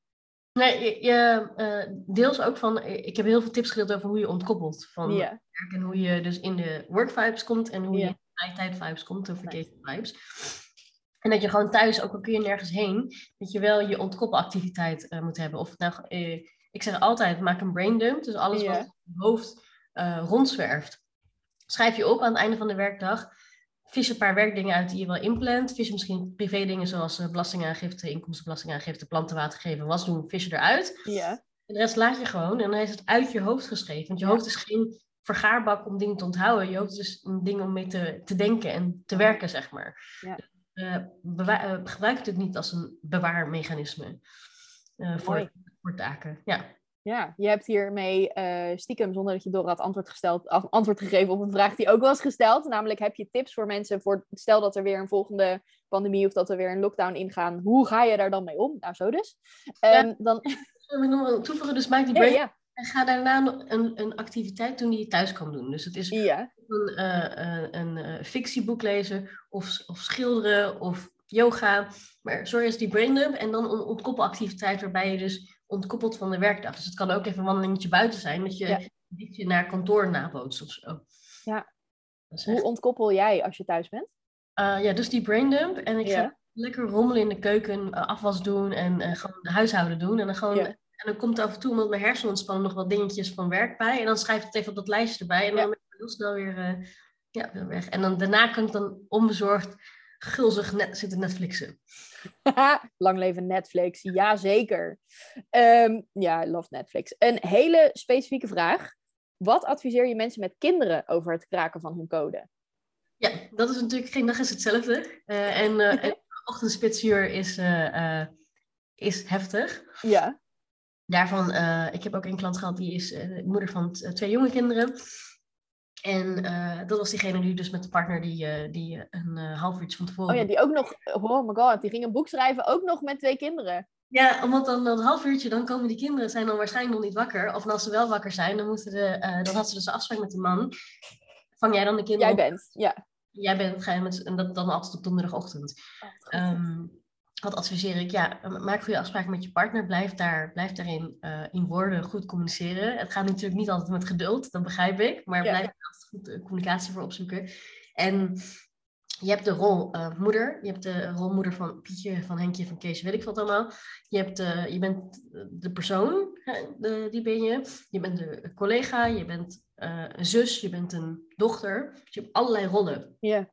Nee, je, uh, deels ook van, ik heb heel veel tips gedeeld over hoe je ontkoppelt van ja. werk en hoe je dus in de work vibes komt en hoe je in de tijd vibes komt, de vacation vibes. En dat je gewoon thuis, ook al kun je nergens heen, dat je wel je ontkoppelactiviteit uh, moet hebben. Of nou, uh, ik zeg altijd, maak een brain dump. Dus alles wat in je hoofd uh, rondzwerft. Schrijf je op aan het einde van de werkdag. Vis een paar werkdingen uit die je wel inplant. Vis misschien privé dingen zoals uh, belastingaangifte, inkomstenbelastingaangifte, plantenwater geven, was doen. Vis je eruit. Ja. En de rest laat je gewoon. En dan is het uit je hoofd geschreven. Want je Ja. hoofd is geen vergaarbak om dingen te onthouden. Je hoofd is een ding om mee te, te denken en te werken, zeg maar. Ja. Uh, uh, gebruik het niet als een bewaarmechanisme uh, voor, voor taken. Ja. Ja, je hebt hiermee eh stiekem, zonder dat je door had antwoord, gesteld, antwoord gegeven op een vraag die ook was gesteld. Namelijk, heb je tips voor mensen voor, stel dat er weer een volgende pandemie of dat er weer een lockdown ingaan. Hoe ga je daar dan mee om? Nou, zo dus. Um, dan... Zullen we nog wel toevoegen? Dus maak die Ja, break ja. en ga daarna een, een activiteit doen die je thuis kan doen. Dus het is ja. een, uh, een uh, fictieboek lezen of, of schilderen of yoga. Maar zorg eens die brain dump en dan een ontkoppelactiviteit waarbij je dus ontkoppelt van de werkdag. Dus het kan ook even een wandelingetje buiten zijn, dat je Ja. dat je naar kantoor nabootst of zo. Ja. Hoe ontkoppel jij als je thuis bent? Uh, ja, dus die brain dump. En ik Ja. ga lekker rommelen in de keuken, uh, afwas doen en uh, gewoon de huishouden doen. En dan, gewoon, Ja. en dan komt er af en toe, omdat mijn hersenen ontspannen, nog wat dingetjes van werk bij. En dan schrijf ik het even op dat lijstje erbij. En dan ben ik heel snel weer, uh, ja, weer weg. En dan, daarna kan ik dan onbezorgd gulzig net, zitten Netflixen. Lang leven Netflix, jazeker. Um, ja, I love Netflix. Een hele specifieke vraag. Wat adviseer je mensen met kinderen over het kraken van hun code? Ja, dat is natuurlijk geen dag is hetzelfde. Uh, en, uh, en ochtendspitsuur is, uh, is heftig. Ja. Daarvan, ik heb ook een klant gehad, die is moeder van twee jonge kinderen. En uh, dat was diegene die dus met de partner die, uh, die uh, een half uurtje van tevoren... Oh ja, die ook nog... Oh my god, die ging een boek schrijven, ook nog met twee kinderen. Ja, omdat dan dat half uurtje, dan komen die kinderen, zijn dan waarschijnlijk nog niet wakker. Of als ze wel wakker zijn, dan, moeten de, uh, dan had ze dus een afspraak met de man. Vang jij dan de kinderen Jij bent, ja. Jij bent, ga je met, en dat dan altijd op donderdagochtend. Oh, um, wat adviseer ik? Ja, maak goede afspraken met je partner. Blijf, daar, blijf daarin uh, in woorden goed communiceren. Het gaat natuurlijk niet altijd met geduld, dat begrijp ik. Maar blijf er altijd goed uh, communicatie voor opzoeken. En je hebt de rol uh, moeder, je hebt de rolmoeder van Pietje, van Henkje, van Kees, weet ik wat allemaal. Je, hebt, uh, je bent de persoon, de, die ben je. Je bent de collega, je bent een zus, je bent een dochter. Dus je hebt allerlei rollen. Ja.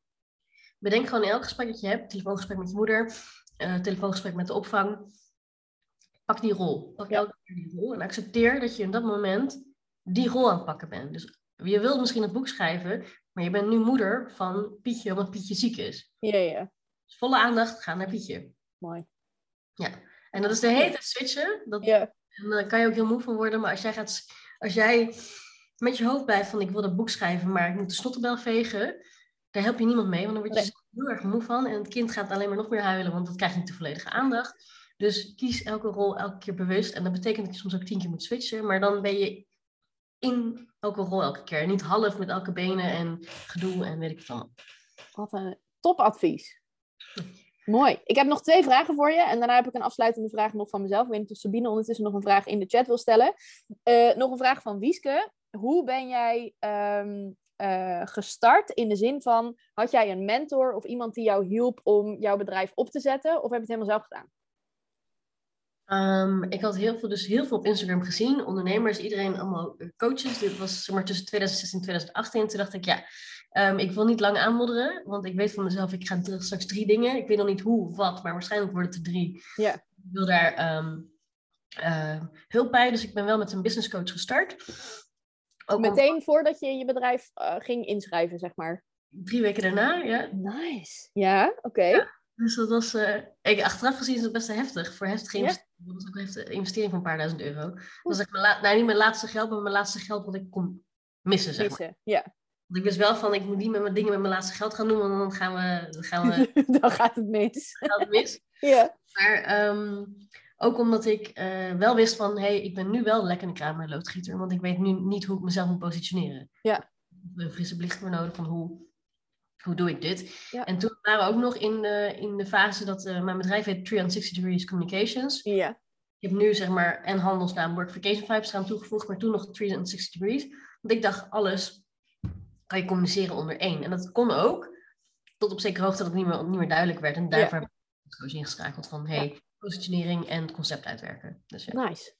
Bedenk gewoon in elk gesprek dat je hebt, telefoongesprek met je moeder, telefoongesprek met de opvang. Pak die rol. Pak elke keer die rol en accepteer dat je in dat moment die rol aan het pakken bent. Dus je wilt misschien een boek schrijven, maar je bent nu moeder van Pietje, omdat Pietje ziek is. Ja, ja. Dus volle aandacht, ga naar Pietje. Mooi. Ja, en dat is de hele tijd switchen. Dat, ja. En daar kan je ook heel moe van worden. Maar als jij, gaat, als jij met je hoofd blijft van ik wil dat boek schrijven, maar ik moet de snottenbel vegen, daar help je niemand mee. Want dan word je nee. heel erg moe van. En het kind gaat alleen maar nog meer huilen, want dat krijgt niet de volledige aandacht. Dus kies elke rol elke keer bewust. En dat betekent dat je soms ook tien keer moet switchen. Maar dan ben je in elke rol elke keer. Niet half met elke benen en gedoe en weet ik wat allemaal. Wat een topadvies. Mooi. Ik heb nog twee vragen voor je. En daarna heb ik een afsluitende vraag nog van mezelf. Ik weet niet of Sabine ondertussen nog een vraag in de chat wil stellen. Uh, nog een vraag van Wieske. Hoe ben jij um, uh, gestart in de zin van... Had jij een mentor of iemand die jou hielp om jouw bedrijf op te zetten? Of heb je het helemaal zelf gedaan? Um, ik had heel veel, dus heel veel op Instagram gezien. Ondernemers, iedereen allemaal coaches. Dit was zeg maar tussen 2016 en 2018. Toen dacht ik, ja, um, ik wil niet lang aanmodderen. Want ik weet van mezelf, ik ga straks drie dingen. Ik weet nog niet hoe wat, maar waarschijnlijk worden het er drie. Ja. Ik wil daar um, uh, hulp bij. Dus ik ben wel met een business coach gestart. Ook Meteen om... voordat je je bedrijf uh, ging inschrijven, zeg maar? Drie weken daarna, ja. Nice. Ja, oké. Okay. Ja. Dus dat was, uh, ik, achteraf gezien is het best heftig. Voor heftige investering. Dat was ook een investering van een paar duizend euro. Dat was ik mijn la- nou, niet mijn laatste geld, maar mijn laatste geld wat ik kon missen, zeg maar. Missen, ja. Want ik wist wel van, ik moet niet met mijn dingen met mijn laatste geld gaan doen, want dan gaan we... Dan, gaan we, dan gaat het mis. Gaat het mis. ja. Maar um, ook omdat ik uh, wel wist van, hé, hey, ik ben nu wel lekker een kraan en loodgieter, want ik weet nu niet hoe ik mezelf moet positioneren. Ja. Ik heb een frisse blik voor nodig van hoe hoe doe ik dit? Ja. En toen waren we ook nog in de, in de fase dat uh, mijn bedrijf heet 360 Degrees Communications. Ja. Ik heb nu zeg maar en handelsnaam Workvacation Vibes gaan toegevoegd, maar toen nog 360 Degrees. Want ik dacht, alles kan je communiceren onder één. En dat kon ook, tot op zekere hoogte dat het niet meer, niet meer duidelijk werd. En daarvoor ja. heb ik coach ingeschakeld van, hey. Positionering en concept uitwerken. Dus, ja. Nice.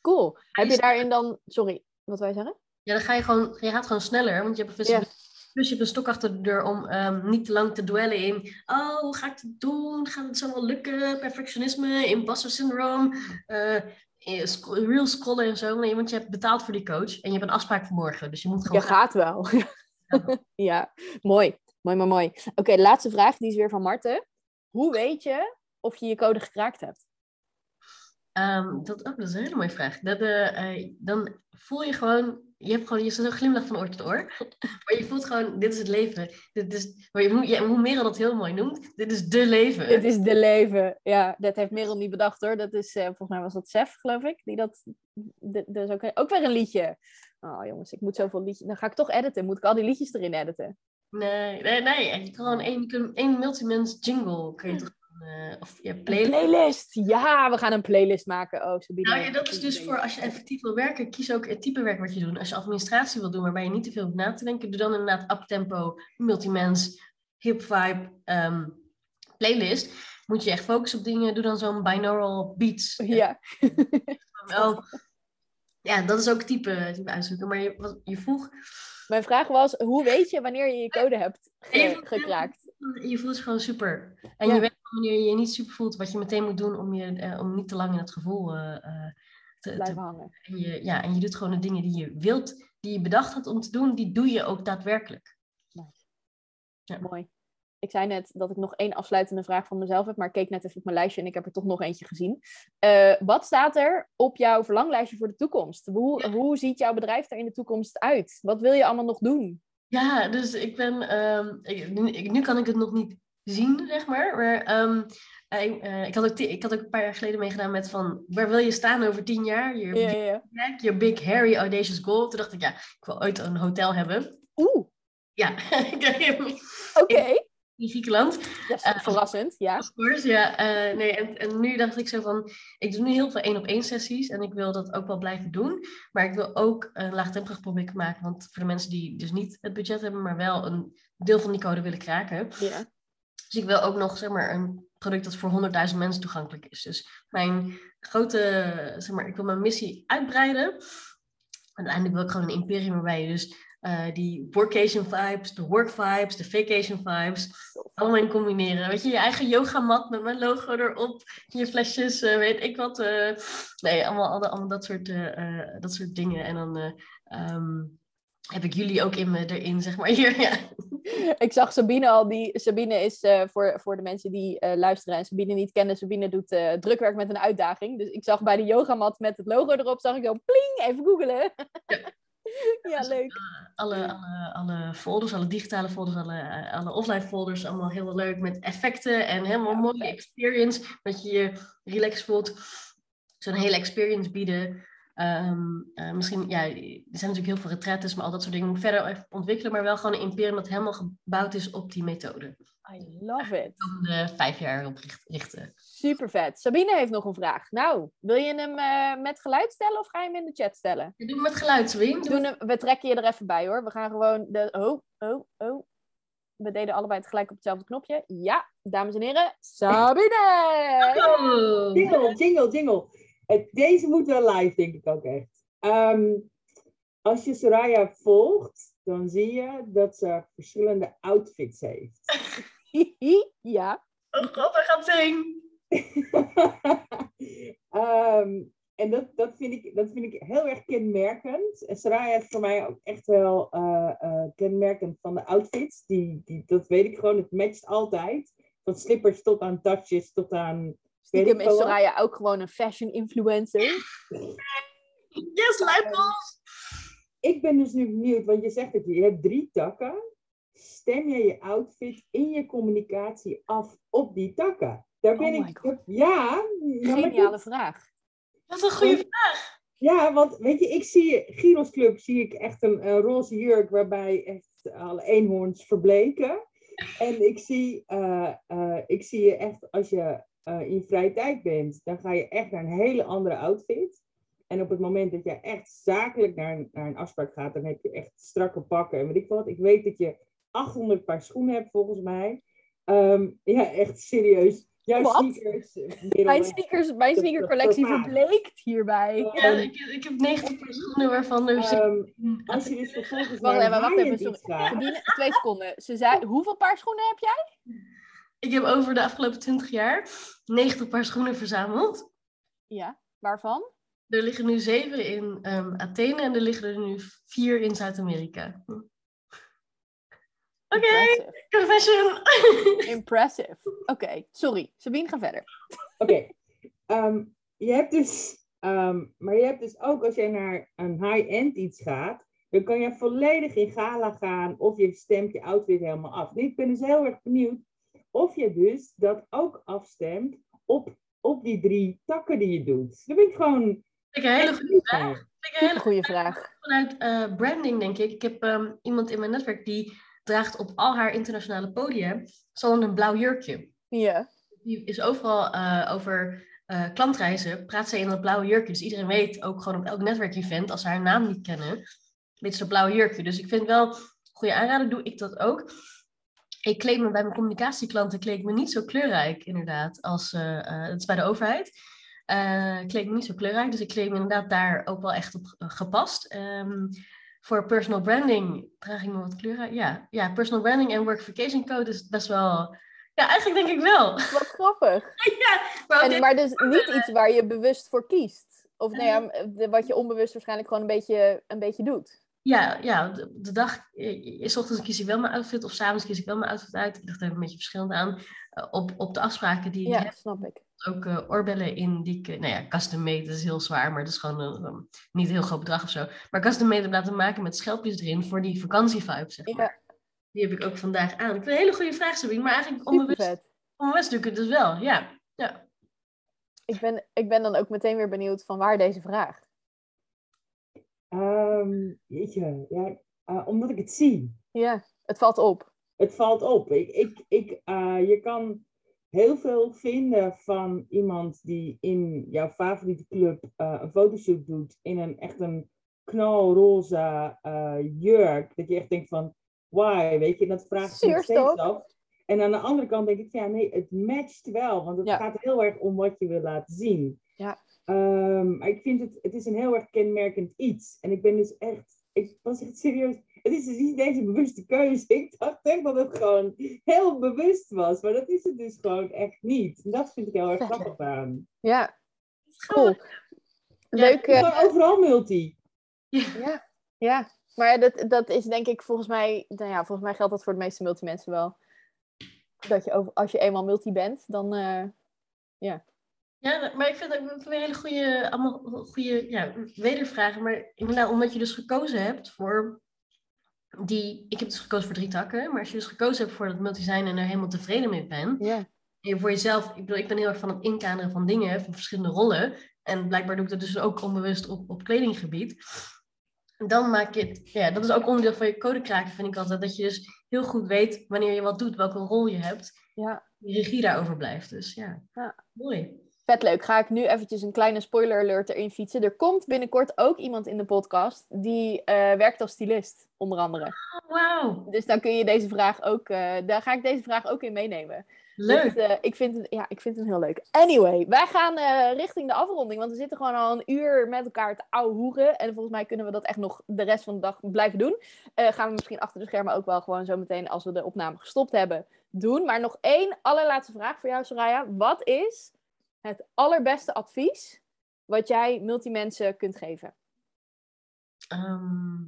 Cool. Heb je daarin dan, sorry, wat wij zeggen? Ja, dan ga je gewoon, je gaat gewoon sneller, want je hebt een dus je hebt een stok achter de deur om um, niet te lang te dwellen in... Oh, hoe ga ik het doen? Gaat het zo wel lukken? Perfectionisme, imposter syndroom, uh, real scrollen en zo. Nee, want je hebt betaald voor die coach en je hebt een afspraak voor morgen. Dus je moet gewoon... Je gaat wel. ja, mooi. Mooi, mooi, mooi. Oké, okay, laatste vraag. Die is weer van Marten. Hoe weet je of je je code gekraakt hebt? Um, dat, oh, dat is een hele mooie vraag. Dat, uh, uh, dan voel je gewoon je hebt gewoon, je zo'n glimlach van oor tot oor. Maar je voelt gewoon, dit is het leven. Dit is, maar je, je, hoe Merel dat heel mooi noemt, dit is de leven. Dit is de leven, ja. Dat heeft Merel niet bedacht hoor. Dat is, uh, volgens mij was dat Sef, geloof ik. Die dat, dat is ook, ook weer een liedje. Oh jongens, ik moet zoveel liedjes, dan ga ik toch editen. Moet ik al die liedjes erin editen? Nee, nee, nee. Je kan gewoon één, één multimens jingle, kun je toch uh, of je playlist. playlist. Ja, we gaan een playlist maken. Oh, Sabine. Nou ja, dat is dus voor als je effectief wil werken, kies ook het type werk wat je doet. Als je administratie wil doen, waarbij je niet te veel hoeft na te denken, doe dan inderdaad uptempo, multimens, hip vibe, um, playlist. Moet je echt focussen op dingen, doe dan zo'n binaural beats. Ja. Wel, ja, dat is ook type, type uitzoeken. Maar je, wat, je vroeg... Mijn vraag was, hoe weet je wanneer je je code hebt ge gekraakt? Je voelt je gewoon super. En ja. je weet wanneer je je niet super voelt, wat je meteen moet doen om, je, uh, om niet te lang in het gevoel uh, te blijven te, hangen. En je, ja, en je doet gewoon de dingen die je wilt, die je bedacht had om te doen, die doe je ook daadwerkelijk. Nice. Ja. Mooi. Ik zei net dat ik nog één afsluitende vraag van mezelf heb, maar ik keek net even op mijn lijstje en ik heb er toch nog eentje gezien. Uh, wat staat er op jouw verlanglijstje voor de toekomst? Hoe, ja. hoe ziet jouw bedrijf er in de toekomst uit? Wat wil je allemaal nog doen? Ja, dus ik ben. Um, ik, nu, ik, nu kan ik het nog niet zien, zeg maar. Maar um, eh, eh, ik, had ook, ik had ook een paar jaar geleden meegedaan met van, waar wil je staan over tien jaar? Je big, your big, hairy, audacious goal. Toen dacht ik, ja, ik wil ooit een hotel hebben. Oeh, Ja, oké. In Griekenland. Is Eh, verrassend, ja. Of course, ja. eh, nee, en, en nu dacht ik zo van, ik doe nu heel veel één-op-één sessies en ik wil dat ook wel blijven doen. Maar ik wil ook een laagdrempelig product maken, want voor de mensen die dus niet het budget hebben, maar wel een deel van die code willen kraken. ja. Dus ik wil ook nog, zeg maar, een product dat voor 100.000 mensen toegankelijk is. Dus mijn grote, zeg maar, ik wil mijn missie uitbreiden. Uiteindelijk wil ik gewoon een imperium waarbij je dus eh, die workation vibes, de work vibes, de vacation vibes, allemaal in combineren. Weet je, je eigen yogamat met mijn logo erop, je flesjes, eh, weet ik wat. eh, nee, allemaal, allemaal, allemaal dat, soort, dat soort dingen. En dan eh, ehm, heb ik jullie ook in me erin, zeg maar. Hier, ja. Ik zag Sabine al, die, Sabine is voor, voor de mensen die luisteren en Sabine niet kennen, Sabine doet drukwerk met een uitdaging. Dus ik zag bij de yogamat met het logo erop, zag ik zo pling, even googelen. ja, leuk. alle, alle, alle folders, alle digitale folders, alle, eh, alle offline folders, allemaal heel leuk met effecten en helemaal Ja, mooie experience, dat je je relaxed voelt. Zo'n hele experience bieden. Ehm, eh, misschien, ja, er zijn natuurlijk heel veel retretes, maar al dat soort dingen moet verder even ontwikkelen, maar wel gewoon een imperium dat helemaal gebouwd is op die methode. I love it. Om de vijf jaar op richt- richten. Super vet. Sabine heeft nog een vraag. Nou, wil je hem eh, met geluid stellen of ga je hem in de chat stellen? Ja, Doe met geluid, Swing. We, doen hem, we trekken je er even bij hoor. We gaan gewoon de. Oh, oh, oh. We deden allebei tegelijk op hetzelfde knopje. Ja, dames en heren, Sabine! Oh. Jingle, jingle, jingle. Deze moet wel live, denk ik ook echt. Ehm, als je Soraya volgt, dan zie je dat ze verschillende outfits heeft. ja. Oh god, hij gaat zingen. Ehm, en dat, dat, vind ik, dat vind ik heel erg kenmerkend. En Soraya is voor mij ook echt wel eh, eh, kenmerkend van de outfits. Die, die, dat weet ik gewoon, het matcht altijd. Van slippers tot aan tasjes, tot aan... Stiekem ik is. Soraya ook gewoon een fashion influencer. Yes, lightballs! Ik ben dus nu benieuwd, want je zegt dat je, je hebt drie takken. Stem je je outfit in je communicatie af op die takken? Daar ben Oh my ik. Ja, Geniale vraag. Dat is een goede vraag. ja, want weet je, ik zie Giros Club zie ik echt een, een roze jurk waarbij echt alle eenhoorns verbleken. En ik zie, eh, eh, ik zie je echt als je eh, in je vrije tijd bent, dan ga je echt naar een hele andere outfit. En op het moment dat je echt zakelijk naar een, naar een afspraak gaat, dan heb je echt strakke pakken. En weet ik wat, ik weet dat je 800 paar schoenen hebt volgens mij. Ehm, ja, echt serieus. Jouw Wat? sneakers. Mijn, sneakers, mijn sneakercollectie verbleekt hierbij. Ja, ik, ik heb 90 paar schoenen waarvan er Ehm, zin- als je dus vervolgens Wacht even, wacht even. Sorry. Sabine, twee seconden. Ze zei, hoeveel paar schoenen heb jij? Ik heb over de afgelopen 20 jaar 90 paar schoenen verzameld. Ja, waarvan? Er liggen nu zeven in ehm, Athene en er liggen er nu vier in Zuid-Amerika. Oké, Impressive. confession. Impressive. Oké, sorry. Sabine, ga verder. Oké. Ehm, je hebt dus, ehm, maar je hebt dus ook als jij naar een high-end iets gaat, dan kan je volledig in gala gaan of je stemt je outfit helemaal af. Nu, ik ben dus heel erg benieuwd of je dus dat ook afstemt op, op die drie takken die je doet. Dat ben ik gewoon Vind ik een hele goede vraag. Vind ik een hele Goeie vraag. vanuit eh, branding, denk ik. Ik heb ehm, iemand in mijn netwerk die draagt op al haar internationale podia zo'n een blauw jurkje. Ja. Die is overal eh, over eh, klantreizen, praat zij in dat blauwe jurkje. Dus iedereen weet, ook gewoon op elk netwerkevent, als ze haar naam niet kennen, weet ze dat blauwe jurkje. Dus ik vind wel, goede aanrader, doe ik dat ook. Ik kleed me bij mijn communicatieklanten kleed ik me niet zo kleurrijk, inderdaad, als eh, eh, het is bij de overheid. Kleed me niet zo kleurrijk, dus ik kleed me inderdaad daar ook wel echt op gepast. Ehm, voor personal branding draag ik me wat kleurrijk. Ja, ja, personal branding en workification code is best wel. Ja, eigenlijk denk ik wel. Wat grappig. ja, maar En, maar dus niet iets waar je bewust voor kiest. Of nou ja, de- wat je onbewust waarschijnlijk gewoon een beetje, een beetje doet. ja, ja, de, de dag, eh, s ochtends kies ik wel mijn outfit of s'avonds kies ik wel mijn outfit uit. Ik dacht er een beetje verschillend aan. Eh, op, op de afspraken die ik Ja, heb, snap ik. Ook eh, oorbellen in die ik, eh, nou ja, custom made, dat is heel zwaar, maar dat is gewoon een, een- niet een heel groot bedrag of zo. Maar custom made heb laten maken met schelpjes erin voor die vakantievibe, zeg maar. Ja, Die heb ik ook vandaag aan. Ik vind een hele goede vraag, Sabine, maar eigenlijk onbewust, onbewust doe ik het dus wel, ja. Ja. Ik ben, ik ben dan ook meteen weer benieuwd van waar deze vraag. Ehm jeetje, ja, eh, omdat ik het zie. Ja, het valt op. Het valt op. Ik, ik, ik, eh, je kan heel veel vinden van iemand die in jouw favoriete club eh, een fotoshoot doet in een echt een knalroze eh, jurk. Dat je echt denkt van, why? Weet je, dat vraagt nog steeds af. En aan de andere kant denk ik, ja nee, het matcht wel. Want het Ja. gaat heel erg om wat je wil laten zien. Ja. Ehm, maar ik vind het, het is een heel erg kenmerkend iets. En ik ben dus echt, ik was echt serieus. Het is dus niet deze bewuste keuze. Ik dacht echt dat het gewoon heel bewust was. Maar dat is het dus gewoon echt niet. En dat vind ik heel erg grappig aan. Ja, cool. Ja, Leuk. eh, Gewoon overal multi. Ja, ja. maar dat, dat is denk ik volgens mij, nou ja, volgens mij geldt dat voor de meeste multimensen wel. Dat je over, als je eenmaal multi bent, dan eh, Ja, dat- maar ik vind het ook weer hele goede, allemaal goede ja, wedervragen. Maar inderdaad, omdat je dus gekozen hebt voor die... Ik heb dus gekozen voor drie takken. Maar als je dus gekozen hebt voor dat multi-zijn en er helemaal tevreden mee bent... ja. En je voor jezelf... Ik bedoel, ik ben heel erg van het inkaderen van dingen, van verschillende rollen. En blijkbaar doe ik dat dus ook onbewust op, op kledinggebied. Dan maak je het... Ja, dat is ook onderdeel van je codekraken, vind ik altijd. Dat je dus heel goed weet wanneer je wat doet, welke rol je hebt. Ja. Die regie daarover blijft. Dus ja, Ja. mooi. Vet leuk. Ga ik nu eventjes een kleine spoiler alert erin fietsen. Er komt binnenkort ook iemand in de podcast die eh, werkt als stylist, onder andere. Oh, wauw. Dus dan kun je deze vraag ook, eh, daar ga ik deze vraag ook in meenemen. Leuk. Dus, eh, ik, vind het, ja, ik vind het heel leuk. Anyway, wij gaan richting de afronding. Want we zitten gewoon al een uur met elkaar te ouwehoeren. En volgens mij kunnen we dat echt nog de rest van de dag blijven doen. Gaan we misschien achter de schermen ook wel gewoon zo meteen, als we de opname gestopt hebben, doen. Maar nog één allerlaatste vraag voor jou, Soraya. Wat is het allerbeste advies wat jij multimensen kunt geven? Ehm,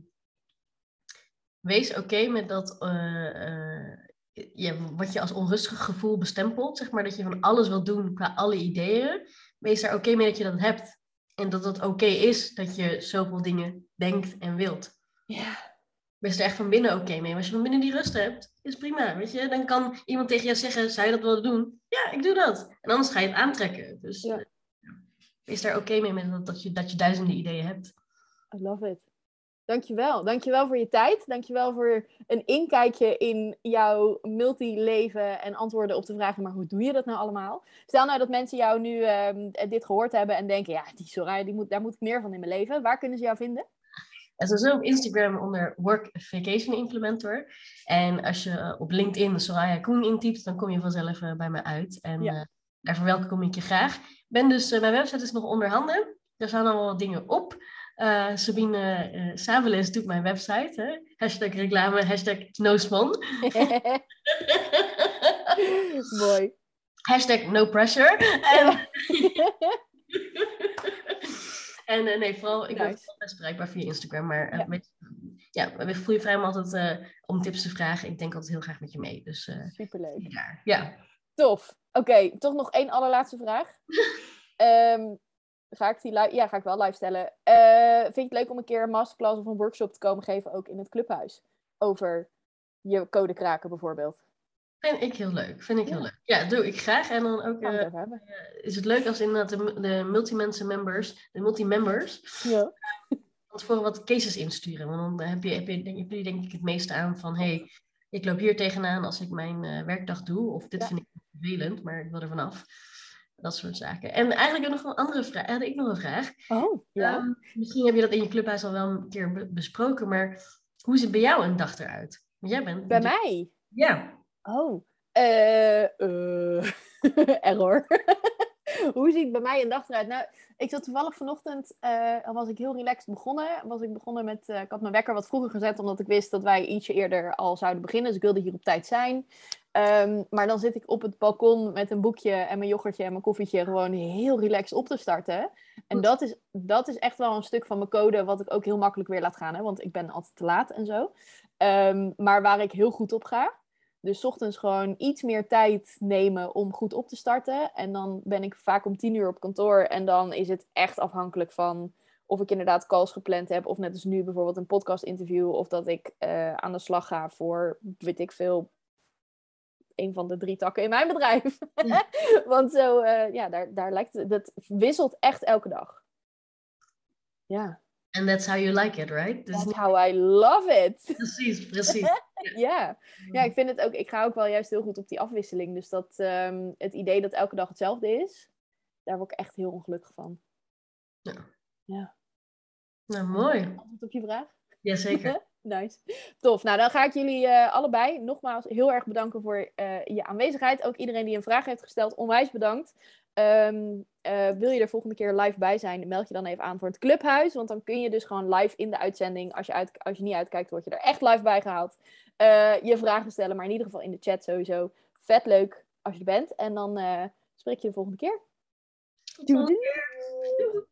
wees oké met dat, eh, eh, je, wat je als onrustig gevoel bestempelt, zeg maar, dat je van alles wil doen qua alle ideeën. Wees daar oké mee dat je dat hebt. En dat het oké is dat je zoveel dingen denkt en wilt. Ja. Wees er echt van binnen oké mee. Als je van binnen die rust hebt, is prima, weet je. Dan kan iemand tegen jou zeggen, zou je dat willen doen? Ja, ik doe dat. En anders ga je het aantrekken. Dus Ja. eh, wees daar oké mee met dat, dat, je, dat je duizenden ideeën hebt. I love it. Dankjewel. Dankjewel voor je tijd. Dankjewel voor een inkijkje in jouw multileven en antwoorden op de vragen, maar hoe doe je dat nou allemaal? Stel nou dat mensen jou nu ehm, dit gehoord hebben en denken, ja, die Soraya, die moet, daar moet ik meer van in mijn leven. Waar kunnen ze jou vinden? En sowieso op Instagram onder Work Vacation Implementor. En als je op LinkedIn Soraya Koen intypt, dan kom je vanzelf eh, bij mij uit. En Ja. eh, daar verwelkom ik je graag. Ben dus, eh, mijn website is nog onder handen. Daar staan al wat dingen op. Sabine Sabeles doet mijn website. Hè? Hashtag reclame, hashtag nospon. Mooi. hashtag no pressure. En, en eh, nee, vooral, ik ben Nice. best bereikbaar via Instagram. Maar eh, Ja. weet- ja, we voel je vrij om altijd eh, om tips te vragen. Ik denk altijd heel graag met je mee. Dus Superleuk. ja. ja. Tof. Oké, toch nog één allerlaatste vraag. Ehm, ga ik die li- ja, ga ik wel live stellen. Vind je het leuk om een keer een masterclass of een workshop te komen geven, ook in het clubhuis? Over je code kraken bijvoorbeeld. Vind ik heel leuk. Vind ik heel Ja. leuk. Ja, doe ik graag. En dan ook eh, het hebben. is het leuk als inderdaad de, de multi-mensen members, de multi-members, Ja. van tevoren wat cases insturen. Want dan heb je, heb je, denk, heb je denk ik het meeste aan van, hey, ik loop hier tegenaan als ik mijn eh, werkdag doe. Of dit Ja. vind ik vervelend, maar ik wil er vanaf. Dat soort zaken. En eigenlijk nog een andere vraag. Had ik nog een vraag. Oh, ja. Ehm, misschien heb je dat in je clubhuis al wel een keer be- besproken, maar hoe ziet bij jou een dag eruit? Jij bent. Bij mij? Ja. Oh. Eh, eh, error. Hoe ziet bij mij een dag eruit? Nou, ik zat toevallig vanochtend, eh, was ik heel relaxed begonnen. Was ik begonnen met, ik had mijn wekker wat vroeger gezet, omdat ik wist dat wij ietsje eerder al zouden beginnen. Dus ik wilde hier op tijd zijn. Ehm, maar dan zit ik op het balkon met een boekje en mijn yoghurtje en mijn koffietje gewoon heel relaxed op te starten. En Goed. dat is, dat is echt wel een stuk van mijn code wat ik ook heel makkelijk weer laat gaan. Hè? Want ik ben altijd te laat en zo. Ehm, maar waar ik heel goed op ga. Dus 's ochtends gewoon iets meer tijd nemen om goed op te starten. En dan ben ik vaak om tien uur op kantoor. En dan is het echt afhankelijk van of ik inderdaad calls gepland heb. Of net als nu bijvoorbeeld een podcast interview. Of dat ik eh, aan de slag ga voor, weet ik veel, een van de drie takken in mijn bedrijf. Want zo, eh, ja, daar, daar lijkt het, dat wisselt echt elke dag. Ja. And that's how you like it, right? Dus That's how I love it. precies, precies. Ja. ja, ik vind het ook, ik ga ook wel juist heel goed op die afwisseling. Dus dat ehm, het idee dat elke dag hetzelfde is, daar word ik echt heel ongelukkig van. Nou, mooi. Antwoord op je vraag? Jazeker. Nice. Tof. Nou, dan ga ik jullie eh, allebei nogmaals heel erg bedanken voor eh, je aanwezigheid. Ook iedereen die een vraag heeft gesteld, onwijs bedankt. Ehm, eh, wil je er volgende keer live bij zijn, meld je dan even aan voor het clubhuis. Want dan kun je dus gewoon live in de uitzending, als je, uit, als je niet uitkijkt, word je er echt live bij gehaald. eh, je vragen stellen, maar in ieder geval in de chat sowieso. Vet leuk als je er bent. En dan spreek je de volgende keer. Doei doei.